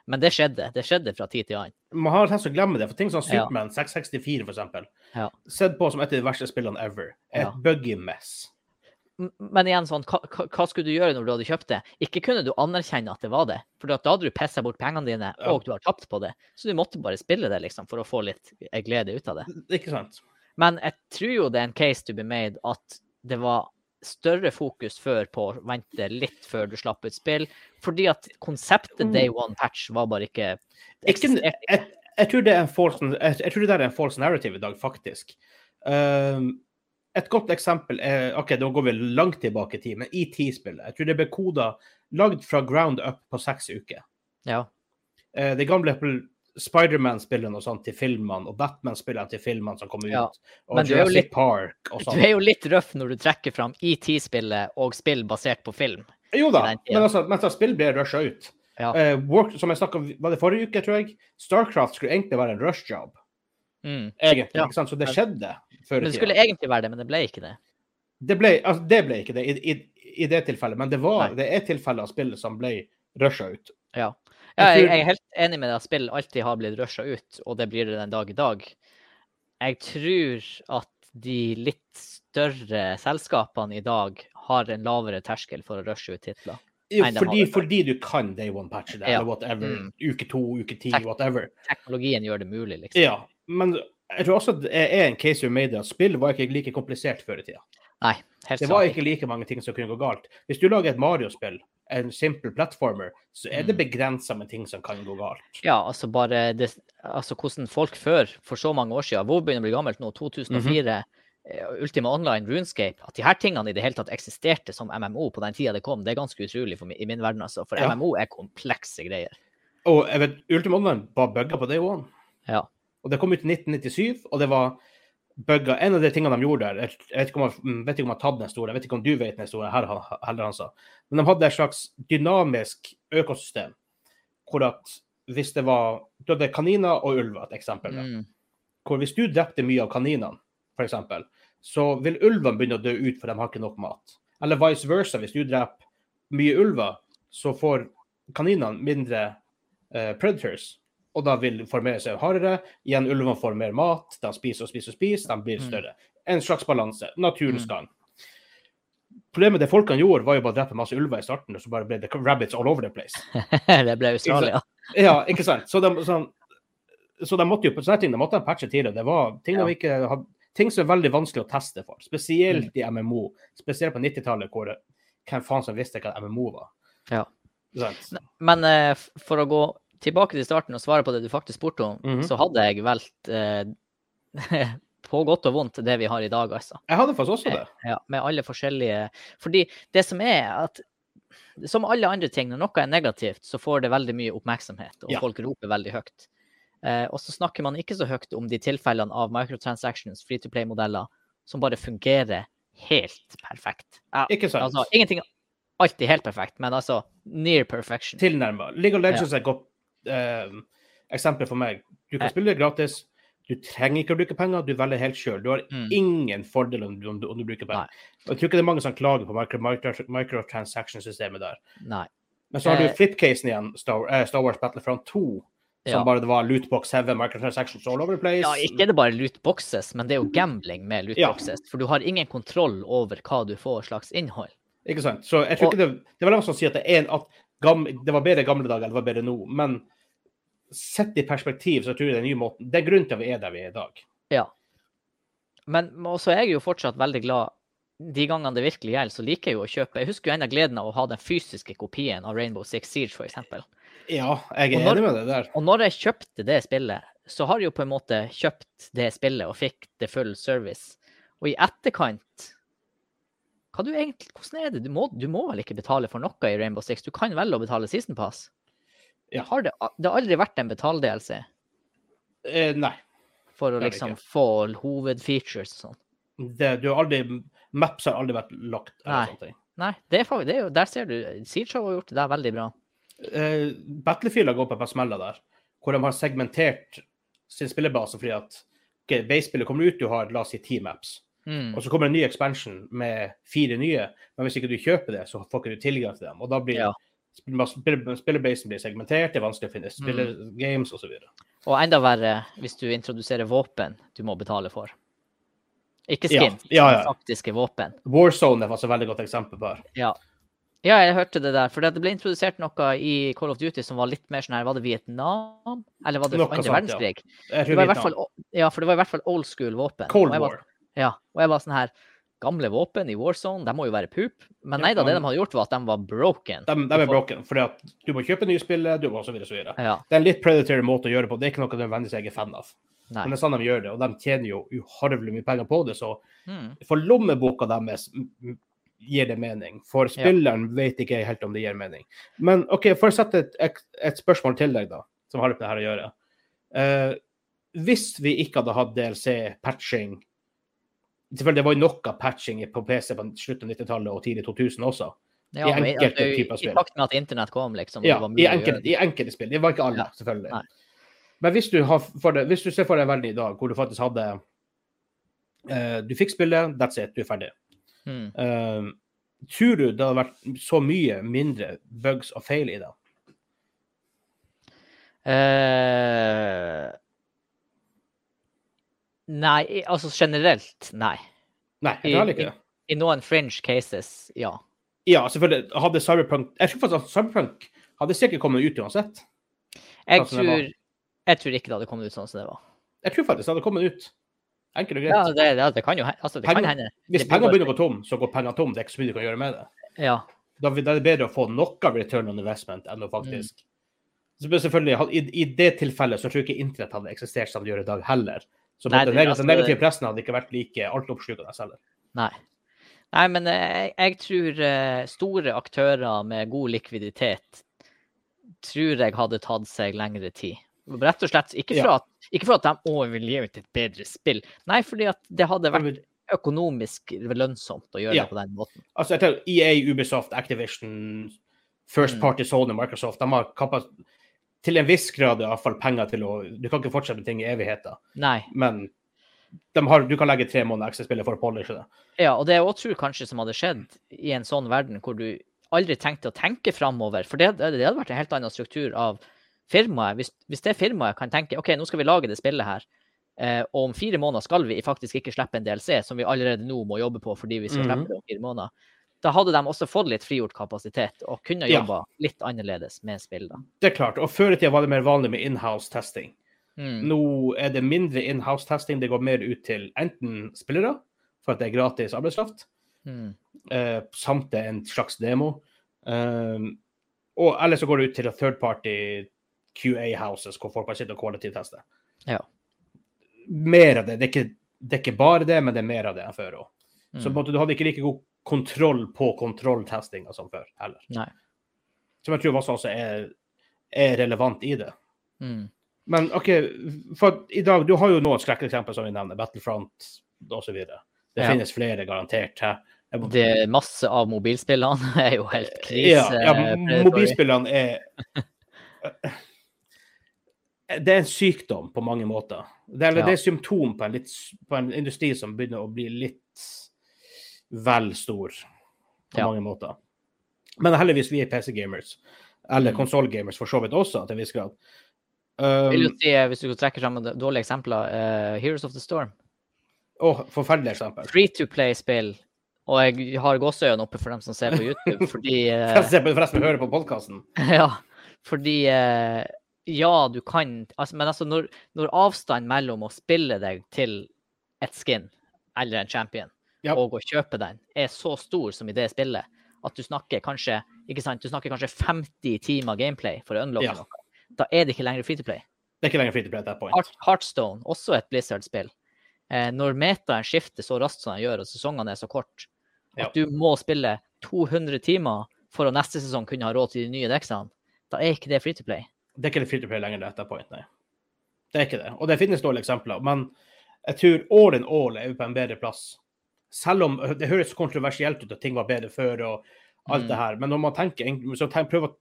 Men det skjedde. Det skjedde fra tid til annen. Man har tenkt å glemme det, for ting som Ja. Superman 664, for eksempel, Ja. sett på som et av de verste spillene ever, er Ja. et buggy mess. Men igjen, sånn, hva, hva- skulle du gjøre når du hadde kjøpt det? Ikke kunne du anerkjenne at det var det, for da hadde du pissa bort pengene dine, Ja. og du har tapt på det. Så du måtte bare spille det liksom, for å få litt eh, glede ut av det. Ikke sant? Men jeg tror jo det er en case to be made at det var større fokus før på å vente litt før du slapp ut spill, fordi at konseptet day one patch var bare ikke Mm. jeg, jeg tror det er en false, jeg, jeg tror det er en false narrative i dag, faktisk. Um, et godt eksempel er OK, da går vi langt tilbake i tid, men ET-spillet. Jeg tror det ble koda lagd fra ground up på seks uker. Ja. Eh, det gamle Spiderman-spillene og sånt til filmene, og Batman-spillene til filmene som kommer Ja, ut. Og men Jurassic litt- Park og Du er jo litt røff når du trekker fram ET-spillet og spill basert på film. Jo da, men altså, mens spill ble rusha ut. Ja. Eh, work, som jeg snakket om, var det forrige uke, tror jeg? Starcraft skulle egentlig være en rush-job. Mm. Egentlig, Ja. Så det skjedde før Men det skulle egentlig være det, men det ble ikke det. Det ble, altså, det ble ikke det i, i, i det tilfellet, men det, var, Nei. det er tilfeller av spill som ble rusha ut. Ja. Ja, jeg, jeg er helt enig med deg at spill alltid har blitt rusha ut, og det blir det den dag i dag. Jeg tror at de litt større selskapene i dag har en lavere terskel for å rushe ut titler. Jo, fordi, fordi du kan day one-patche det, Ja. eller whatever. Mm. Uke to, uke ti, whatever. Teknologien gjør det mulig, liksom. Ja, men jeg tror også det er en case you made at spill var ikke like komplisert før i tida. Nei, helt Det var ikke like mange ting som kunne gå galt. Hvis du lager et Mario-spill, en simple platformer, så er det Mm. begrensa med ting som kan gå galt. Ja, altså bare det, altså hvordan folk før, for så mange år siden, WoW begynner å bli gammelt nå, 2004, eh, Ultima Online, RuneScape, at de her tingene i det hele tatt eksisterte som MMO på den tida det kom, det er ganske utrolig for, i min verden, altså. For Ja. MMO er komplekse greier. Og jeg vet, Ultima Online var bugga på det òg. Ja. Og det kom ut i 1997, og det var bugga. En av de tingene de gjorde der Jeg vet ikke om jeg mm, vet ikke om jeg har tatt den store, jeg vet ikke om du vet den store, her, heller, han sa. Men de hadde et slags dynamisk økosystem, hvor at hvis det var Du hadde kaniner og ulver, et eksempel. Mm. Hvor hvis du drepte mye av kaninene, f.eks., så vil ulvene begynne å dø ut, for de har ikke nok mat. Eller vice versa. Hvis du dreper mye ulver, så får kaninene mindre uh, predators. Og da vil formere seg hardere. Igjen, ulvene får mer mat. De spiser og spiser og spiser. De blir Mm. større. En slags balanse. Naturens Mm. gang. Problemet det folkene gjorde, var jo bare å drepe masse ulver i starten, og så bare ble det rabbits all over the place. *laughs* det ble Australia. Ja, ikke sant? Så de, så, så de måtte jo på sånne ting, de måtte ha patche tidligere. Det var ting, Ja. de ikke hadde, ting som er veldig vanskelig å teste for. Spesielt i MMO. Spesielt på 90-tallet, hvor hvem faen som visste hva MMO var. Ja. Men uh, for å gå tilbake til starten og svare på det du faktisk spurte om, Mhm. så hadde jeg valgt eh, *laughs* på godt og vondt det vi har i dag, altså. Jeg hadde faktisk også det. Ja, med alle forskjellige Fordi det som er at som alle andre ting, når noe er negativt, så får det veldig mye oppmerksomhet, og Ja. folk roper veldig høyt. Eh, og så snakker man ikke så høyt om de tilfellene av microtransactions, free to play-modeller, som bare fungerer helt perfekt. Ja, Ikke sant? altså, ingenting er alltid helt perfekt, men altså near perfection. Tilnærma. League of Legends er et godt eh, eksempel for meg. Du kan spille det gratis. Du trenger ikke å bruke penger, du velger helt sjøl. Du har Mm. ingen fordel om du, om du, om du bruker penger. Nei. Jeg tror ikke det er mange som klager på micro, micro, microtransaction-systemet der. Nei. Men så har du Eh, flipcasen igjen, Star, eh, Star Wars Battlefront 2, som Ja. bare det var lootbox heavy microtransactions all over the place. Ja, ikke er det bare lootboxes, men det er jo gambling med Ja. lootboxes. For du har ingen kontroll over hva du får slags innhold. Ikke sant? Så jeg tror Og- ikke det, det er veldig noen som sier at det, er en, at det var bedre i gamle dager, enn det var bedre nå. Men sett i perspektiv, så tror jeg det er en ny måte. Det er grunnen til at vi er der vi er i dag. Ja. Men også er jeg jo fortsatt veldig glad de gangene det virkelig gjelder, så liker jeg jo å kjøpe. Jeg husker jo en av gleden av å ha den fysiske kopien av Rainbow Six Siege, f.eks. Ja, jeg er når- enig med deg der. Og når jeg kjøpte det spillet, så har jeg jo på en måte kjøpt det spillet og fikk det full service. Og i etterkant egentlig, Hvordan er det? Du må, du må vel ikke betale for noe i Rainbow Six? Du kan velge å betale season pass? Ja. Har det, det har aldri vært en betale-DLC Eh, nei. for å liksom få hovedfeatures og sånn? Det, du har aldri, maps har aldri vært lagt. eller Nei. sånne ting. Nei, det er, det er jo, der ser du. Siege har gjort det der veldig bra. Eh, Battlefield har gått på et par smeller der, hvor de har segmentert sin spillebase fordi at okay, base-spillet kommer ut, du har la oss si ti maps. Mm. Og så kommer en ny expansion med fire nye, men hvis ikke du kjøper det, så får ikke du tilgang til dem. Og da blir Ja. spillerbasen blir segmentert, det er vanskelig å finne Mm. spillegames osv. Og enda verre hvis du introduserer våpen du må betale for. Ikke Ja, skin, ja, men ja. faktiske våpen. Warzone er faktisk et veldig godt eksempel på her. Ja. ja, jeg hørte det der. For det ble introdusert noe i Call of Duty som var litt mer sånn her Var det Vietnam? Eller var det Noe andre verdenskrig? ja. Det var i hvert fall, ja, for det var i hvert fall old school våpen. Cold Og War. Ja, og jeg var sånn her gamle våpen i Warzone. De må jo være poop. Men nei da, det de hadde gjort, var at de var broken. De, de er broken, fordi at du må kjøpe nye spill, du må så videre. Ja. Det er en litt predatory måte å gjøre det på. Det er ikke noe nødvendigvis jeg er fan av. Nei. Men det er sånn de gjør det, og de tjener jo uharvelig mye penger på det. Så Mm. for lommeboka deres gir det mening. For spilleren vet ikke helt om det gir mening. Men OK, for å sette et, et, spørsmål til deg, da, som har litt med det her å gjøre. Uh, hvis vi ikke hadde hatt DLC-patching Selvfølgelig, det var noe patching på PC på slutten av 90-tallet og tidlig 2000 også. Ja, I enkelte altså, typer I spill. takt med at internett kom, liksom. Ja, det var i enkelte, i enkelte spill. Det var ikke alle, Ja. selvfølgelig. Nei. Men hvis du, det, hvis du ser for deg verden i dag, hvor du faktisk hadde uh, Du fikk spillet, that's it, du er ferdig. Hmm. Uh, tror du det hadde vært så mye mindre bugs og feil i det? Eh, nei, altså generelt, nei. Nei, jeg I- tror ikke det. I noen fringe cases, ja. Ja, selvfølgelig. Hadde Cyberpunk Jeg tror faktisk at Cyberpunk hadde sikkert kommet ut uansett. Jeg Sånn tror, jeg tror ikke det hadde kommet ut sånn som det var. Jeg tror faktisk det hadde kommet ut. Enkelt og Ja, det, det, det kan jo altså, det kan hende. Hvis penger pengene begynner å gå tom, så går pengene tom. Det er ikke så mye du kan gjøre med det. Ja. Da er det bedre å få noe return on investment enn å faktisk så selvfølgelig, i, I det tilfellet så tror jeg ikke internett hadde eksistert som det gjør i dag heller. Så Nei, den negative, altså, negative pressen hadde ikke vært like altoppslukende heller. Nei. Nei, men eh, jeg, jeg tror eh, store aktører med god likviditet tror jeg hadde tatt seg lengre tid. Rett og slett ikke for, Ja. at, ikke for at de å, vil gi ut et bedre spill. Nei, fordi at det hadde vært økonomisk lønnsomt å gjøre Ja. det på den måten. Altså, jeg tror EA, Ubisoft, Activision, First Mm. Party Sony, Microsoft de har til en viss grad i fall penger til å Du kan ikke fortsette med ting i evigheter, Nei. men de har, du kan legge tre måneder ekstra spillet for å polishe det. Ja, og det jeg også tror kanskje som hadde skjedd i en sånn verden hvor du aldri tenkte å tenke framover, for det, det hadde vært en helt annen struktur av firmaet. Hvis, hvis det firmaet kan tenke OK, nå skal vi lage det spillet her, eh, og om fire måneder skal vi faktisk ikke slippe en DLC, som vi allerede nå må jobbe på fordi vi skal Mhm. slippe det om fire måneder. Da hadde de også fått litt frigjort kapasitet og kunne Ja. litt annerledes med spill. da. Det er klart. Og før i tida var det mer vanlig med inhouse-testing. Mm. Nå er det mindre inhouse-testing. Det går mer ut til enten spillere, for at det er gratis arbeidskraft, Mm. eh, samt det er en slags demo. Um, og Eller så går det ut til third party QA-houses, hvor folk kan sitte og quality-teste. Ja. Mer av det. Det er, ikke, det er ikke bare det, men det er mer av det enn før òg. Så på en Mm. måte, du hadde ikke like god kontroll på kontrolltestinga som før heller. Nei. Som jeg tror også også er, er relevant i det. Mm. Men OK, for i dag Du har jo noen skrekkeksempler som vi nevner, Battlefront osv. Det Ja. finnes flere, garantert. Må- Det er masse av mobilspillene *laughs* er jo helt krise. ja, ja, mobilspillene er *laughs* Det er en sykdom på mange måter. Det er, Ja. det er symptom på en, litt, på en industri som begynner å bli litt vel stor på Ja. mange måter. Men heldigvis vi er PC-gamers. Eller Mm. konsoll-gamers for så vidt også, til en viss grad. Jeg vil Um, si, eh, hvis du trekker sammen dårlige eksempler, uh, Heroes of the Storm. Åh, forferdelig eksempel. Free to play-spill. Og jeg har gåseøynene oppe for dem som ser på YouTube, *laughs* fordi eh, Forresten, forresten hører på podkasten. *laughs* Ja, fordi Ja, du kan altså, Men altså, når, når avstanden mellom å spille deg til et skin eller en champion Ja. og å kjøpe den er så stor som i det spillet, at du snakker kanskje ikke sant, du snakker kanskje 50 timer gameplay for å unlocke Ja. noe, da er det ikke lenger free to play. Det er ikke lenger free to play at that point. Heartstone, også et Blizzard-spill. Eh, når metaen skifter så raskt som den gjør, og sesongene er så kort, Ja. at du må spille 200 timer for å neste sesong kunne ha råd til de nye deksene, da er ikke det free to play. Det er ikke det free to play lenger at that point, nei. Det er ikke det. Og det finnes dårlige eksempler, men jeg tror all in all er vi på en bedre plass. Selv om det høres kontroversielt ut at ting var bedre før og alt Mm. det her, men når man tenker, så tenk, prøv å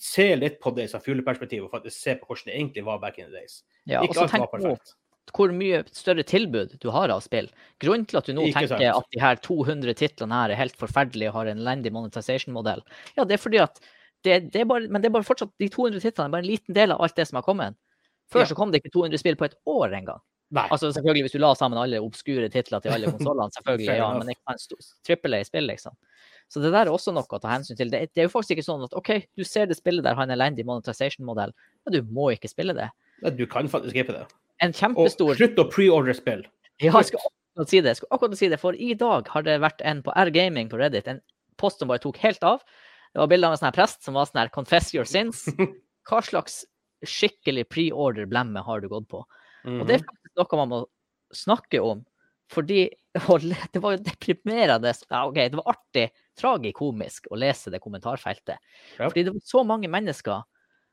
se litt på det fra fugleperspektiv og faktisk se på hvordan det egentlig var back in the days. Ja, ikke så alt var tenk På hvor mye større tilbud du har av spill. Grunnen til at du nå Ikke tenker sant. at de her 200 titlene her er helt forferdelige og har en elendig monetization-modell, ja, det er fordi at det, det er bare, Men det er bare fortsatt de 200 titlene er bare en liten del av alt det som har kommet. Før Ja. så kom det ikke 200 spill på et år engang. Nei. Altså selvfølgelig hvis du la sammen alle obskure titler til alle *laughs* konsollene, selvfølgelig, ja, men ikke en trippel A-spill, liksom. Så det der er også noe å ta hensyn til. Det, det er jo faktisk ikke sånn at OK, du ser det spillet der har en elendig monetization-modell, men du må ikke spille det. Nei, Du kan faktisk skippe det. En Og slutt å pre-ordre spill. *laughs* Ja, jeg skal akkurat si det. Jeg skal akkurat si det, For i dag har det vært en på R-gaming på Reddit, en post som bare tok helt av. Det var bilde av en sånn her prest som var sånn her 'Confess your sins'. *laughs* Hva slags skikkelig pre-order-blemme har du gått på? Og det er faktisk noe man må snakke om. Fordi *laughs* det var jo deprimerende ja, OK, det var artig, tragikomisk å lese det kommentarfeltet. Ja. Fordi det var så mange mennesker,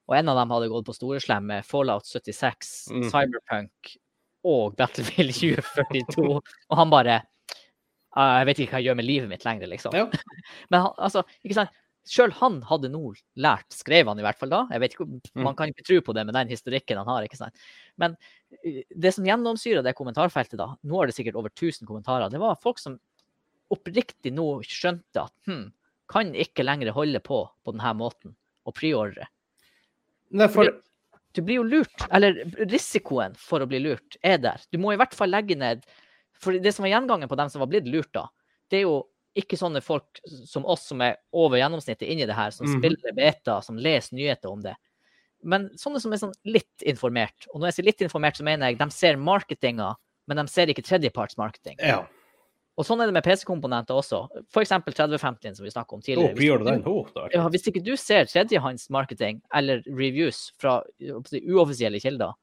og en av dem hadde gått på storeslem med Fallout 76, mm. Cyberpunk og Battlefield 2042, og han bare «Ah, Jeg vet ikke hva jeg gjør med livet mitt lenger, liksom. Ja. *laughs* Men han, altså, ikke sant? Sjøl han hadde nå lært, skrev han i hvert fall da. Jeg vet ikke, Mm. Man kan ikke tro på det med den historikken han har. ikke sant? Men eh, det som gjennomsyra det kommentarfeltet, da, nå er det sikkert over 1000 kommentarer, det var folk som oppriktig nå skjønte at hm, kan ikke lenger holde på på denne måten og preordre. Nei, for, Du blir jo lurt, eller risikoen for å bli lurt er der. Du må i hvert fall legge ned For det som var gjengangen på dem som var blitt lurt, da, det er jo ikke sånne folk som oss som er over gjennomsnittet inni det her, som mm. spiller beta, som leser nyheter om det. Men sånne som er sånn litt informert. Og når jeg sier litt informert, så mener jeg de ser marketinga, men de ser ikke tredjepartsmarketing. ja. Og sånn er det med PC-komponenter også. F.eks. 3050 som vi snakka om tidligere. tidligere. Hvis den. Oh, ja, hvis ikke du ser tredjehåndsmarketing eller reviews fra uoffisielle kilder,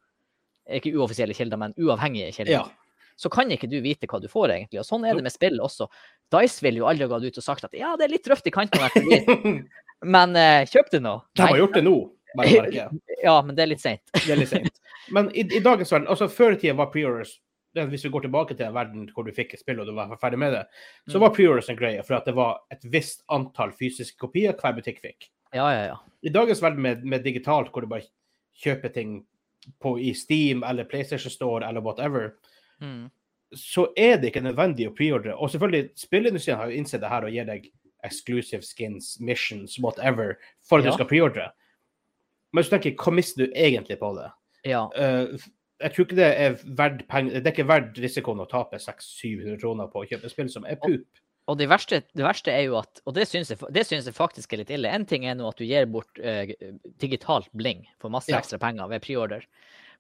ikke uoffisielle kilder, men uavhengige kilder, Ja. Så kan ikke du vite hva du får, egentlig. Og sånn er det med spill også. Dice vil jo aldri gått ut og sagt at ja, det er litt røft i kantene, etter dit, *laughs* men eh, kjøp det nå. De har gjort det nå, bare. *laughs* Ja, men det er litt seint. Det er litt sent. Men i, i dagens verden, altså før i tida var preorders det- Hvis vi går tilbake til en verden hvor du fikk et spill og du var ferdig med det, så Mm. var preorders en greie for at det var et visst antall fysiske kopier hver butikk fikk. Ja, ja, ja. I dagens verden med, med digitalt, hvor du bare kjøper ting på, i Steam eller PlayStation Store eller whatever, Mm. så er det ikke nødvendig å preordre. Og selvfølgelig, spillindustrien har jo innsett det her og gir deg exclusive skins, missions, whatever, for at Ja. du skal preordre. Men så tenker jeg, hva mister du egentlig på det? ja. Uh, jeg tror ikke det er verdt penger Det er ikke verdt risikoen å tape 600-700 kroner på å kjøpe spill som er pup. Og det verste, det verste er jo at Og det syns jeg, jeg faktisk er litt ille. En ting er nå at du gir bort uh, digitalt bling for masse Ja. ekstra penger ved preorder.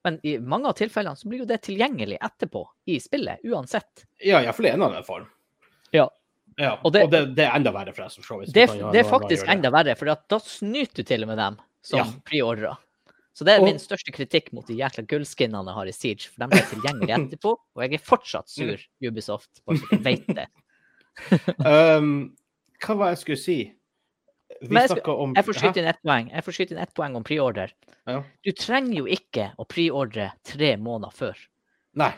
Men i mange av tilfellene så blir jo det tilgjengelig etterpå i spillet, uansett. Ja, iallfall i en eller annen form. Ja. ja. Og Og det- det, det, er enda verre, forresten. Det, det er faktisk enda verre, for da snyter du til og med dem som Ja. preordrer. Så det er Og- min største kritikk mot de jækla gullskinnene jeg har i Siege. For de ble tilgjengelige *laughs* etterpå, og jeg er fortsatt sur, Ubisoft. Bare så du vet det. *laughs* Um, hva var det jeg skulle si? Vi jeg skal- om Jeg får skyte inn ett poeng. Jeg får skyte inn ett poeng om preorder. Ja. Du trenger jo ikke å preordre tre måneder før. Nei.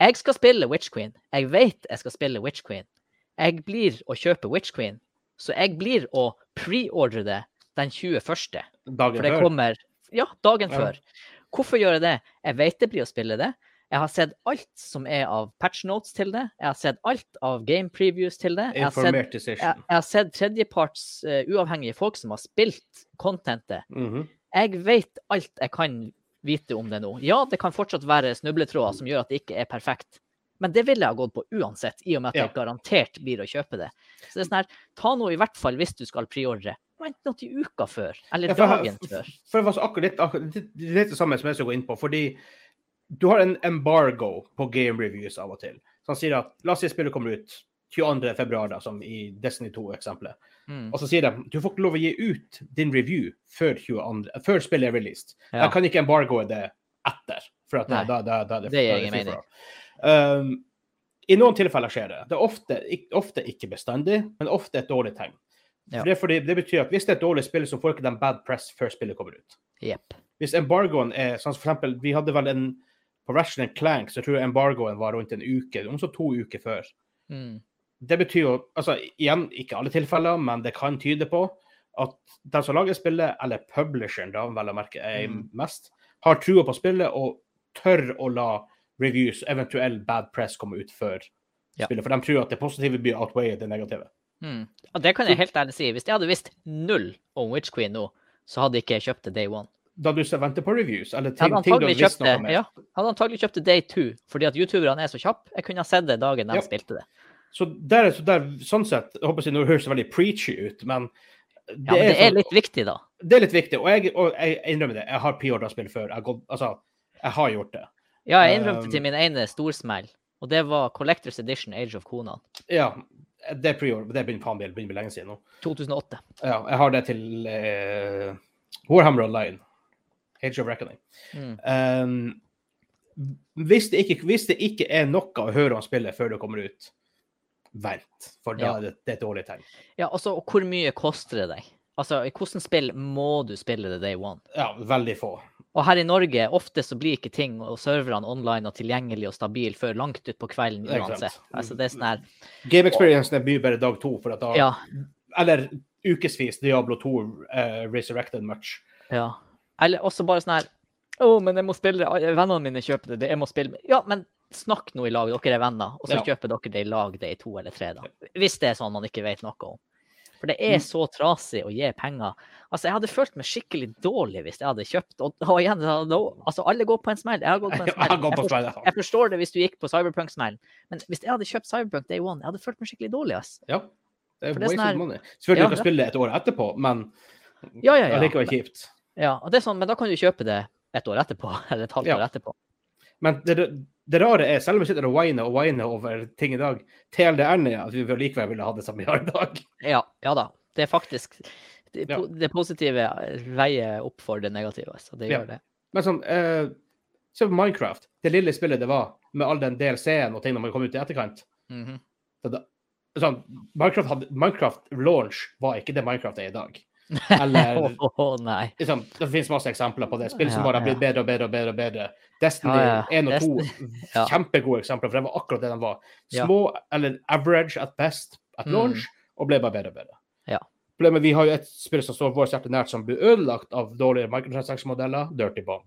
Jeg skal spille Witch Queen. Jeg vet jeg skal spille Witch Queen. Jeg blir å kjøpe Witch Queen, så jeg blir å preordre det den 21. Dagen før. ja, dagen Ja. før. Hvorfor gjør jeg det? Jeg vet det blir å spille det. Jeg har sett alt som er av patch notes til det. Jeg har sett alt av game previews til det. Jeg har sett, jeg, jeg har sett tredjeparts uh, uavhengige folk som har spilt contentet. Mhm. Jeg vet alt jeg kan vite om det nå. Ja, det kan fortsatt være snubletråder som gjør at det ikke er perfekt. Men det ville jeg ha gått på uansett, i og med at Ja. jeg garantert blir å kjøpe det. Så det er sånn her, ta nå i hvert fall hvis du skal preordre. Vent nå til uka før, eller Ja, for, dagen før. for det var så akkurat litt, akkurat, litt, litt det samme som jeg skulle gå inn på. Fordi du har en embargo på game reviews av og til. Så han sier at la oss si spillet kommer ut 22. februar, da, som i Destiny 2-eksempelet. Mm. Og så sier de du får ikke lov å gi ut din review før, 22, før spillet er released. Ja. Da kan ikke embargoe det etter. For da, da, da, da, Det gir er ingen mening. Um, I noen tilfeller skjer det. Det er ofte, ik- ofte ikke bestandig, men ofte et dårlig tegn. Ja. Det, fordi, det betyr at hvis det er et dårlig spill, så får ikke de bad press før spillet kommer ut. Yep. Hvis embargoen er sånn som for eksempel, Vi hadde vel en på Ratchet Clank, så tror jeg embargoen var rundt en uke, om så to uker før. Mm. Det betyr jo altså Igjen, ikke alle tilfeller, men det kan tyde på at den som lager spillet, eller publisheren, da vel å merke er Mm. mest, har trua på spillet og tør å la reviews, eventuell bad press, komme ut før Ja. spillet. For de tror at det positive blir outweighed det negative. Mm. Og det kan jeg helt ærlig si. Hvis jeg hadde visst null om Witch Queen nå, så hadde ikke jeg kjøpt det day one. Da du venter vente på reviews, eller ting, ting du har visst noe om? ja, hadde antagelig kjøpt det day two, fordi at youtuberne er så kjappe. Jeg kunne ha sett det dagen de Ja. spilte det. Så der, så der, sånn sett, jeg håper jeg, Nå høres det veldig preachy ut, men det, Ja, men det er sånn- litt viktig, da. det er litt viktig. Og jeg, og jeg innrømmer det. Jeg har preordra spill før. Jeg altså, jeg har gjort det. Ja, jeg innrømte Um, til min ene storsmell Og det var Collectors Edition Age of Conan. Ja, det er pre-order. Det begynner faen meg lenge siden nå. 2008. Ja, jeg har det til eh, Warhammer Online. Age of Reckoning. Mm. Um, hvis, det ikke, hvis det ikke er noe å høre om spillet før det kommer ut, vent. For da Ja. er det, det er et dårlig tegn. Ja, altså, og hvor mye koster det deg? Altså, i hvilket spill må du spille det day one? Ja, veldig få. Og her i Norge, ofte så blir ikke ting og serverne online og tilgjengelig og stabil før langt utpå kvelden uansett. Altså, det er sånn her Game experiencen er mye bedre dag to, for at da, Ja. eller ukevis Diablo 2 uh, Resurrected Much. ja. Eller også bare sånn her Å, men jeg må spille det. Vennene mine kjøper det. Jeg må spille Ja, men snakk nå i lag. Dere er venner. Og så Ja. kjøper dere det i lag, det i to eller tre, da. Hvis det er sånn man ikke vet noe om. For det Mm. er så trasig å gi penger. Altså, jeg hadde følt meg skikkelig dårlig hvis jeg hadde kjøpt Og, og igjen, altså, alle går på en smell. Jeg har gått på en *laughs* smell. Jeg forstår, jeg forstår det hvis du gikk på Cyberpunk-smellen, men hvis jeg hadde kjøpt Cyberpunk Day One, jeg hadde følt meg skikkelig dårlig. ass. Ja. Det er det er sånn her- Selvfølgelig Ja, du kan det- et år etterpå, men Ja, ja, ja. allikevel kjipt. Ja, og det er sånn, men da kan du kjøpe det et år etterpå, *laughs* eller et halvt Ja. år etterpå. Men det, det rare er, selv om vi sitter og whiner og whiner over ting i dag, TLDR-en er at vi likevel ville ha det samme vi har i dag. Ja, ja da. Det er faktisk Det, Ja. det positive veier opp for det negative. Så det gjør det. Men sånn, eh, på Minecraft. Det lille spillet det var, med all den DLC-en og tingene man kom ut i etterkant. Mhm. Så det, sånn, Minecraft, Minecraft launch var ikke det Minecraft er i dag. Eller *laughs* oh, liksom, Det finnes masse eksempler på det. Spill som bare har blitt bedre og bedre og bedre. og bedre. Destiny Ja, ja. 1 og 2, *laughs* ja. kjempegode eksempler, for det var akkurat det de var. Små, eller average at best at Mm. launch, og ble bare bedre og bedre. Ja. Problemet, Vi har jo et spill som står vårt hjerte nært, som blir ødelagt av dårlige microtransaction-modeller, Dirty Bomb.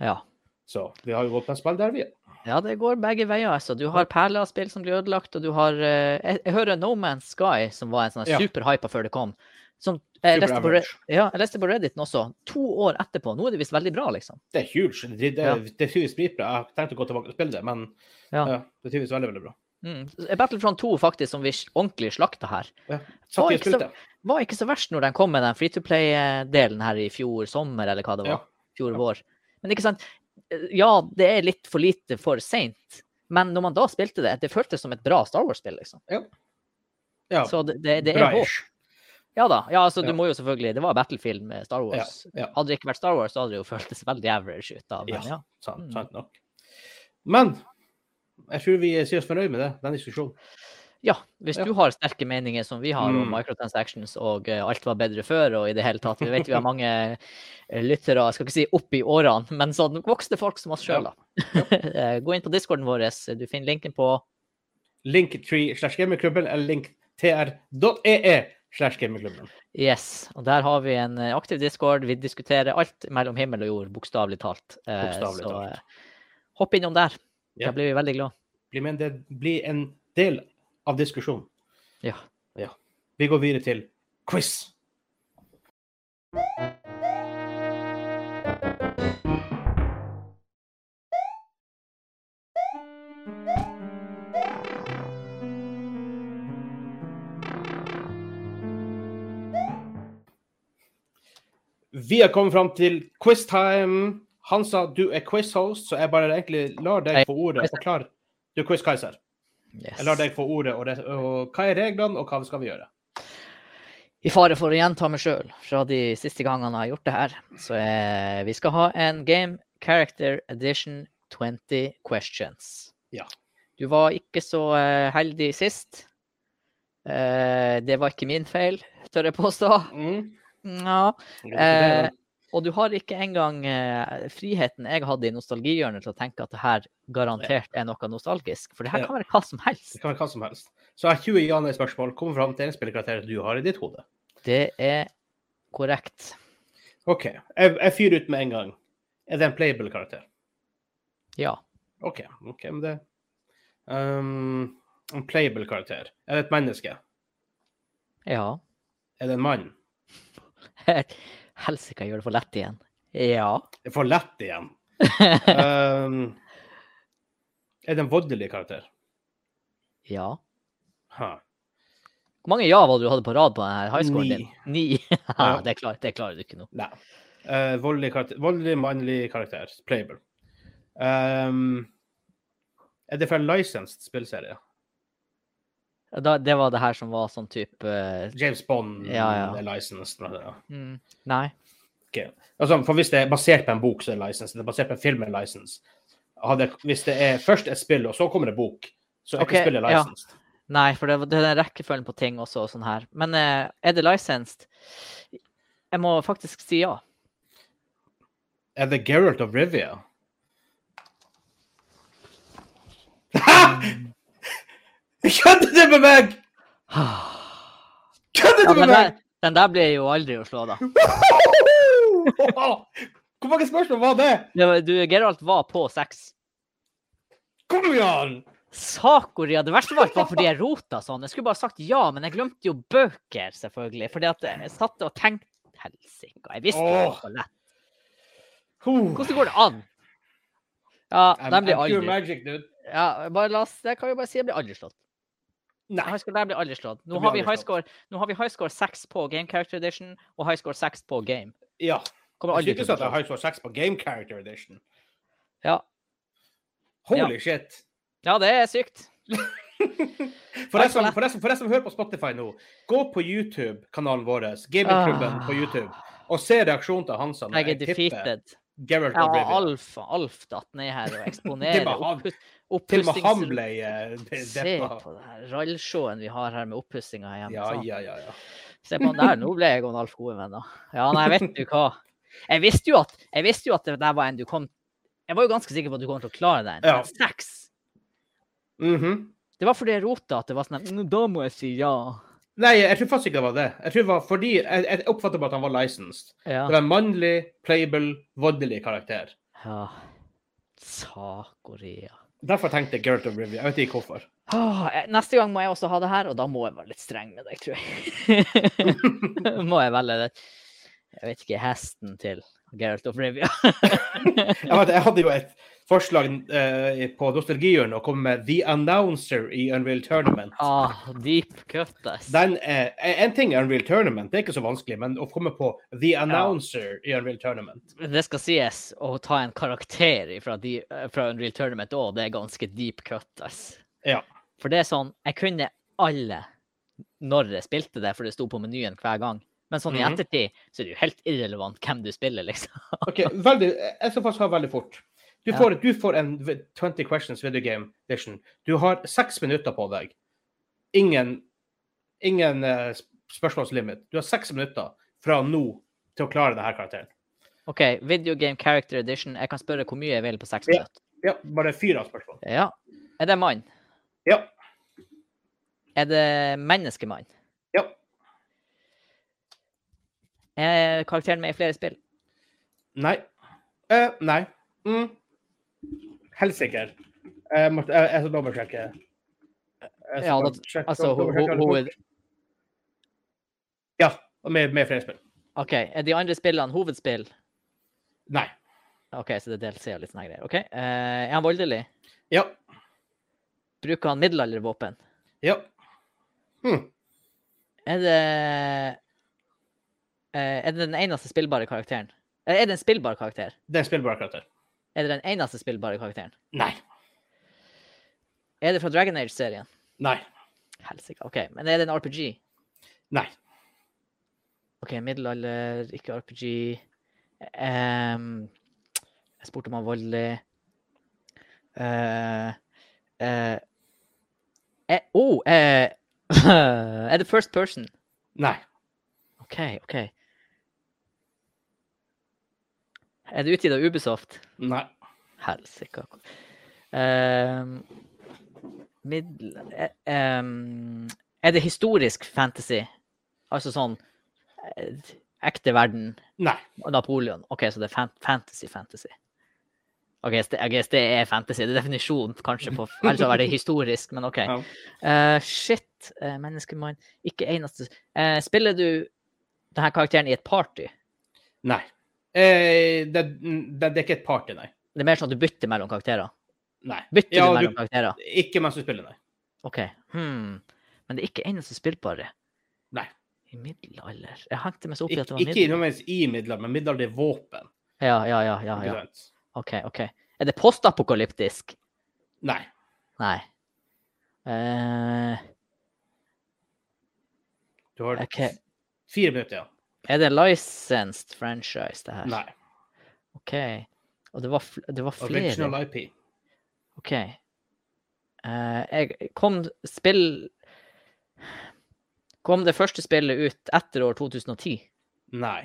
Ja. Så vi har jo gått på en spill der, vi. ja, det går begge veier. altså. Du har perler av spill som blir ødelagt, og du har eh, Jeg, jeg hører No Man's Sky, som var en sånn Ja. superhypa før det kom. Som jeg leste, på, ja, jeg leste på Redditen også. To år etterpå. Nå er det visst veldig bra, liksom. Det er huge. Det, det, Ja. det er tydeligvis dritbra. Jeg har tenkt å gå tilbake og spille det, men Ja. ja, det er tydeligvis veldig, veldig bra. Mm. Battlefront 2, faktisk, som vi ordentlig slakta her, Ja. Var ikke så- var ikke så verst når den kom med den free to play-delen her i fjor sommer, eller hva det var. Fjor vår. Men ikke sant, ja, det er litt for lite for seint. Men når man da spilte det, det føltes som et bra Star Wars-spill, liksom. Ja, Så det, det, det er håp. Ja da. Ja, altså, Ja. du må jo selvfølgelig Det var Battlefield med Star Wars. ja. Hadde det ikke vært Star Wars, så hadde det jo *laughs* føltes veldig average ut. da. Men Ja. ja. Sant, Mm. sant nok. Men jeg tror vi sier oss fornøyd med det, den diskusjonen. ja, hvis Ja. du har sterke meninger som vi har om Mm. microtransactions og eh, alt var bedre før, og i det hele tatt Vi vet vi har mange eh, lyttere, jeg skal ikke si opp i årene, men sånn voksne folk som oss sjøl, da. *laughs* Eh, Gå inn på discorden vår. Du finner linken på Linktree slash gamingklubben eller linktr.ee slash gamingklubben. Yes. Og der har vi en eh, aktiv discord. Vi diskuterer alt mellom himmel og jord, bokstavelig talt. Eh, så talt. eh, hopp innom der. Ja. Da blir vi veldig glad. Bli, del, bli en del av diskusjonen. Ja. ja. Vi går videre til quiz. Vi har kommet fram til quiztime. Hansa, du er quiz-host, så jeg bare egentlig lar deg få ordet. og Forklar. Du er quiz-kaiser. Yes. Jeg lar deg få ordet. Og, det, og hva er reglene, og hva skal vi gjøre? I fare for å gjenta meg sjøl fra de siste gangene jeg har gjort det her, så eh, vi skal ha en Game Character Edition 20 questions. Ja. Du var ikke så eh, heldig sist. Eh, det var ikke min feil, tør jeg påstå. Mm. Ja. Eh, og du har ikke engang eh, friheten jeg hadde i nostalgihjørnet til å tenke at det her garantert er noe nostalgisk. For det her kan være hva som helst. Det kan være hva som helst. Så jeg har 20 ja-nei-spørsmål. Kom fram til en spillekarakter du har i ditt hode. Det er korrekt. OK. Jeg, jeg fyrer ut med en gang. Er det en playable karakter? Ja. OK. ok, men det um, En playable karakter. Er det et menneske? Ja. Er det en mann? Helsike, jeg gjør det for lett igjen. Ja. Det er for lett igjen. Um, *laughs* er det en voldelig karakter? ja. Huh. Hvor mange ja var det du hadde på rad på denne highscoren din? Ni. *laughs* ja, Ja. det, klarer, det klarer du ikke nå. Nei. Uh, voldelig, karakter, voldelig mannlig karakter. Playable. Um, Er det fra licensed spillserie? Da, det var det her som var sånn type eh, James Bond Ja, ja. er licensed. Ja. mm, Nei. Okay. Altså, for hvis det er basert på en bok, så er det licensed. Det er basert på en film, er licensed. Hadde, hvis det er først et spill, og så kommer det bok, så er okay, ikke spillet ja. licensed. Nei, for det, det er den rekkefølgen på ting også og sånn her. Men eh, er det licensed? Jeg må faktisk si ja. Er det Geralt of Rivia? Kødder du med meg?! *sighs* Kødder du med meg?! den der blir jo aldri å slå, da. *laughs* Hvor mange spørsmål var det? Ja, du, Geralt var på seks. Kom igjen! Sakoria. Det verste var ikke fordi jeg rota sånn. Jeg skulle bare sagt ja, men jeg glemte jo bøker, selvfølgelig. Fordi at jeg satt og tenkte Helsike, jeg visste det var så lett. Hvordan går det an? Ja, den blir aldri ja, bare la oss, Jeg kan jo bare si jeg blir aldri slått. Nei. High score der blir aldri slått. Nå har, vi high score, nå har vi high score 6 på Game Character Edition og high score 6 på Game. Ja. Kommer aldri til å slå. High score 6 på Game Character Edition. Ja. Holy shit. ja, det er sykt. *laughs* For deg, som, som, som hører på Spotify nå, gå på YouTube-kanalen vår, Gamingklubben Ah. på YouTube, og se reaksjonen til Hansan. Jeg er defeated. Geralt Ja. Alf, Alf datt ned her og *laughs* eksponerer Til og med han ble deppa. *laughs* Se på det her rallshowen vi har her med oppussinga hjemme. Ja, ja, ja. ja. Se på han der, nå ble jeg og Alf gode venner. Ja, nei, vet du hva. Jeg visste jo at, jeg visste jo at det der var en du kom Jeg var jo ganske sikker på at du kom til å klare den. Ja. Seks. Mm -hmm. Det var fordi jeg rota at det var sånn «Mm, Da må jeg si ja. Nei, jeg tror faktisk ikke det var det. Jeg tror det var fordi, jeg, jeg oppfatter bare at han var licensed. Ja. Det var en mannlig, playable, voldelig karakter. ja. Sakoria. Derfor tenkte jeg Geralt of Rivia. Jeg vet ikke hvorfor. Åh, neste gang må jeg også ha det her, og da må jeg være litt streng med deg, tror jeg. *laughs* må jeg velge det. Jeg vet ikke, hesten til Geralt of Rivia. *laughs* Jeg, vet, jeg hadde jo et forslag eh, på nostalgihjørnet å komme med The Announcer i Unreal Tournament. ah, deep cut, ass. Den er, en ting er Unreal Tournament, det er ikke så vanskelig, men å komme på The Announcer i Unreal Tournament Det skal sies, å ta en karakter fra, de, fra Unreal Tournament òg, det er ganske deep cut, ass. Ja. For det er sånn, jeg kunne alle når jeg spilte det, for det sto på menyen hver gang. Men sånn i Mhm. ettertid så er det jo helt irrelevant hvem du spiller, liksom. OK, veldig, jeg skal faktisk ha veldig fort. Du Ja. får, du får en 20 questions video game edition. Du har seks minutter på deg. Ingen, ingen uh, spørsmålslimit. Du har seks minutter fra nå til å klare denne karakteren. OK, Video Game Character Edition. Jeg kan spørre hvor mye jeg vil på seks Ja. minutter. Ja, bare fire spørsmål. Ja. Er det mann? Ja. Er det menneskemann? Ja. Er karakteren med i flere spill? Nei. Uh, nei. Mm. Helt sikker. Jeg, måtte, jeg, jeg skal dobbeltsjekke. Jeg skal Ja, det- dobbeltsjekke- Altså, dobbeltsjekke hoved... Ja, og med, med flere spill. OK. Er de andre spillene hovedspill? Nei. OK, så det er DLC og litt sånne greier. OK. Eh, er han voldelig? Ja. Bruker han middelaldervåpen? Ja. Hm. Er det eh, Er det den eneste spillbare karakteren? Eller er det en spillbar karakter? Det er en spillbar karakter. Er det den eneste spillbare karakteren? Nei. Er det fra Dragon Age-serien? Nei. Helsike. OK. Men er det en RPG? Nei. OK, middelalder, ikke RPG. Um, jeg spurte om han var voldelig. Uh, uh, er, oh, uh, *laughs* er det first person? Nei. OK, OK. Er det utgitt av Ubisoft? Nei. Helsike. Uh, middel... Uh, um, er det historisk fantasy? Altså sånn uh, ekte verden? Nei. Napoleon. OK, så det er fantasy, fantasy. OK, I guess det er fantasy. Det er definisjonen, kanskje på *laughs* Ellers er det historisk, men OK. Eh, shit. Uh, menneskemann. Ikke eneste Eh, Spiller du denne karakteren i et party? Nei. Eh, det, det, det er ikke et party, nei. Det er mer sånn at du bytter mellom karakterer? Nei. Bytter Ja, du du- mellom karakterer? Ikke mens du spiller, nei. OK. Hmm. Men det er ikke eneste spillbare Nei. i middelalder. Jeg hengte meg så opp i at det var ikke middelalder. nødvendigvis i middelalder, men middelalder er våpen. Ja, ja, ja. ja, ja. OK. ok. Er det postapokalyptisk? Nei. Nei. Uh... Du har okay. fire minutter igjen. Er det licensed franchise, det her? Nei. OK. Og det var, det var flere. Original IP. OK. Uh, jeg kom spill Kom det første spillet ut etter år 2010? Nei.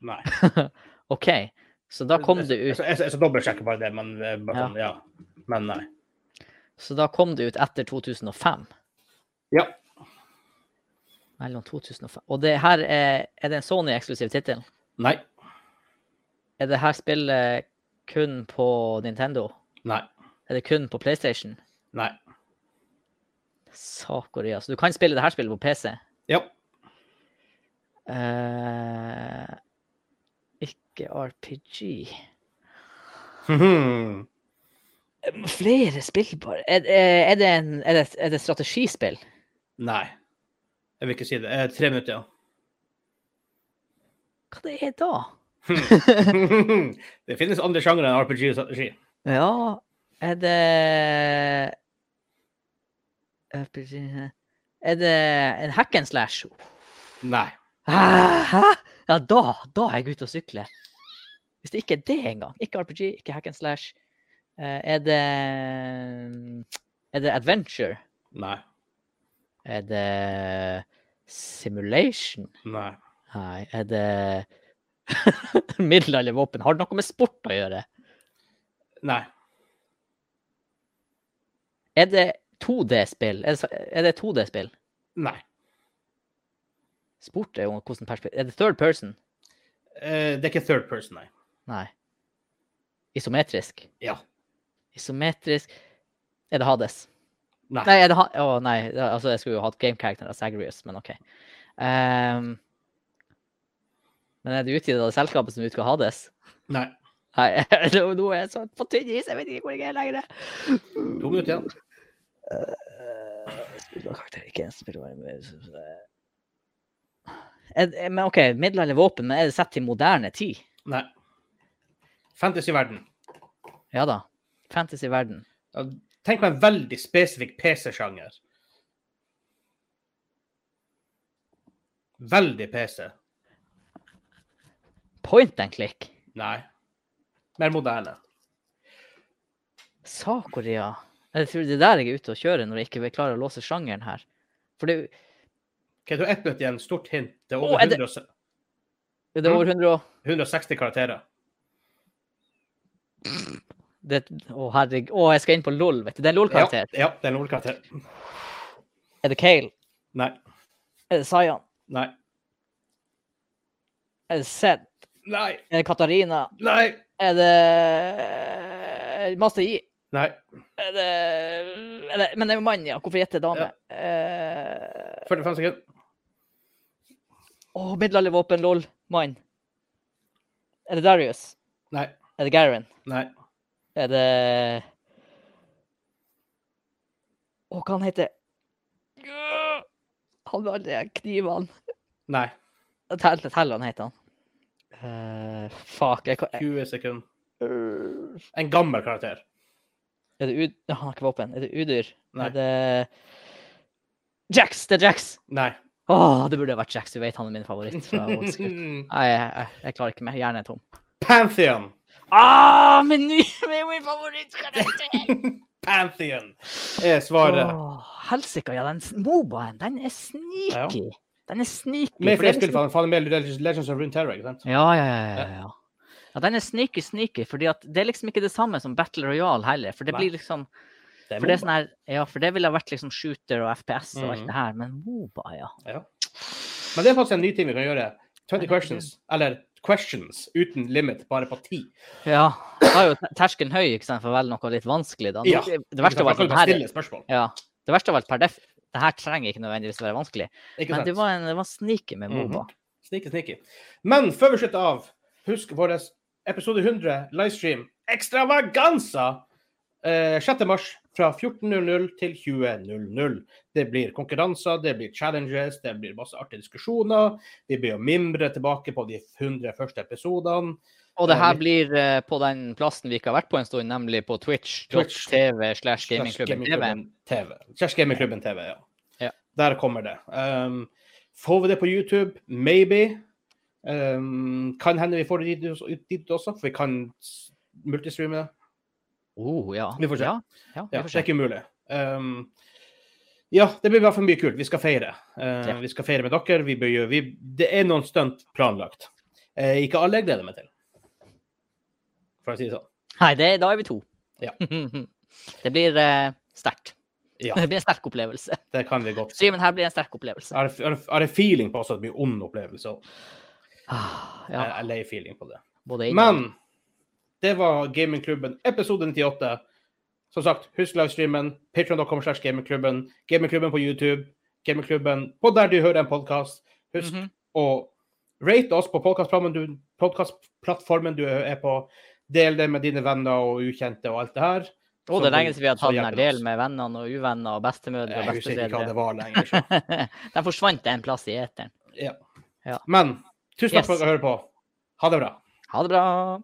Nei. *laughs* OK. Så da kom det Jeg, ut jeg, jeg skal dobbeltsjekke bare det, men eh, bare Ja. sånn, ja. Men nei. Så da kom det ut etter 2005? Ja. Mellom 2005 Og det her er Er det en Sony-eksklusiv tittel? Nei. Er det her spillet kun på Nintendo? Nei. Er det kun på PlayStation? Nei. Sakori, altså. du kan spille det her spillet på PC? Ja. Uh, ikke RPG. Mhm. *laughs* Flere spill, bare. Er, er, det en, er, det, er det strategispill? Nei. Jeg vil ikke si det. Eh, tre minutter ja. Hva det er da? *laughs* det finnes andre sjangre enn RPG og strategi. Ja, er det RPG Er det en hack and slash? Nei. Hæ? Ja, da, da er jeg ute og sykler. Hvis det ikke er det engang. Ikke RPG, ikke hack and slash. Eh, er det Er det adventure? Nei. Er det simulation? Nei. Nei. Er det *laughs* middelaldervåpen? Har det noe med sport å gjøre? Nei. Er det 2D-spill? Er det, er 2D-spill? Nei. Sport er jo hvordan perspektiv Er det third person? Eh, det er ikke third person, nei. Nei. Isometrisk? Ja. Isometrisk Er det Hades? Nei. Nei, det Å, nei. Altså, jeg skulle jo hatt gamekarakteren av Zagreus, men OK. Um, men er det utgitt av det selskapet som utga Hades? Nei. Nei, *laughs* nå er jeg så på tynn is, jeg vet ikke hvor jeg er lenger. To minutter igjen. Med er, det- Men OK, middelaldervåpen, men er det sett til moderne tid? Nei. Fantasyverden. Ja da. Fantasy-verden. Ja, Tenk på en veldig spesifikk PC-sjanger. Veldig PC. Point and click. Nei. Mer moderne. Sakoria. Jeg tror det er der jeg er ute og kjører når jeg ikke vil klare å låse sjangeren her. For det, Ok, du har ett minutt igjen. Stort hint. Det er over, over er det- 100 er det over 100 160 karakterer. *laughs* det, Å, herregud. Å, jeg skal inn på LOL, vet du. Det er en LOL-karakter. ja, det er en ordkarakter. Er det Kale? Nei. Er det Sayan? Nei. Er det Zed? Nei. Er det Katarina? Nei. Er det Master Yi? Nei. Er det, er det Men det er jo mann, ja. Hvorfor gjette dame? Eh, 45 sekunder. Å, middelaldervåpen, lol. Mann. Er det Darius? Nei. Er det Garen? Nei. Er det Å, hva han heter Han med alle de knivene. Nei. Tell, Tellan heter han. Uh, fuck. Jeg, jeg, 20 sekunder. Øh, En gammel karakter. er det ud... Han har ikke våpen. Er det udyr? Nei. Er det Jax! Det er Jax! Nei. Åh, det burde vært Jax. Du vet han er min favoritt. *laughs* Nei, jeg, jeg, jeg klarer ikke mer. Hjernen er tom. Pantheon. Ah, min, *laughs* min, min favorittkarakter! *laughs* Pantheon er svaret. Åh, Helsike, ja. Den Mobaen, den er sneaky. Den er sneaky. Med flere er spill, faller med Legends of Runeterra, ikke sant? Ja, ja, ja. ja, ja. ja den er sneaky, sneaky, fordi at det er liksom ikke det samme som Battle Royale heller. For det blir liksom Det For det sånn her Ja, for det ville ha vært liksom shooter og FPS og alt Mhm. det her, men Moba, ja. Ja. Men det er faktisk en ny ting vi kan gjøre. 20 questions, eller questions uten limit, bare på ti. Ja. Da er jo terskelen høy ikke sant, for å velge noe litt vanskelig, da. Ja. Det, verste var at her er-. Ja. Det verste per def det her trenger ikke nødvendigvis være vanskelig. Ikke Men det var, en, det var sneaky med Moba. Mm -hmm. Sneaky, sneaky. Men før vi slutter av, husk vår episode 100 livestream Extravaganza eh, 6. mars fra 14.00 til 20.00. Det blir konkurranser, det blir challenges, det blir masse artige diskusjoner. Vi blir å mimre tilbake på de 100 første episodene. Og det her blir eh, på den plassen vi ikke har vært på en stund, nemlig på Twitch. twitch.tv slash slash gamingklubben TV. TV. Slash Gamingklubben TV, ja. Ja. Der kommer det. Um, får vi det på YouTube? Maybe. Um, kan hende vi får det dit, dit også, for vi kan multistreame det. Oh, ja. Vi får se. Ja, ja, vi får det er ikke umulig. Um, ja, det blir i hvert fall mye kult. Vi skal feire. Uh. Vi skal feire med dere. Vi bør vi, det er noen stunt planlagt. Uh, ikke alle jeg gleder meg til, for å si det sånn. Nei, det, da er vi to. Ja. *laughs* det blir uh, sterkt. Ja, *laughs* Det blir en sterk opplevelse. det kan vi godt. Streamen her blir en sterk opplevelse. Jeg har, feeling på også at det blir ond opplevelse. Ah, Ja, jeg er lei feeling på det. Men det var Gamingklubben episode 98. Som sagt, husk livestreamen. Patreon.com slash gamingklubben. Gamingklubben på YouTube. Gamingklubben på der du hører en podkast. Husk Mhm. å rate oss på podkastplattformen du, podcastplattformen du er på. Del det med dine venner og ukjente og alt det her. Og det er lenge siden vi har tatt den her del med vennene og uvenner og bestemødre og var Den *laughs* forsvant en plass i eteren. Ja. Ja. Men tusen takk for Yes. at dere hører på. Ha det bra. Ha det bra.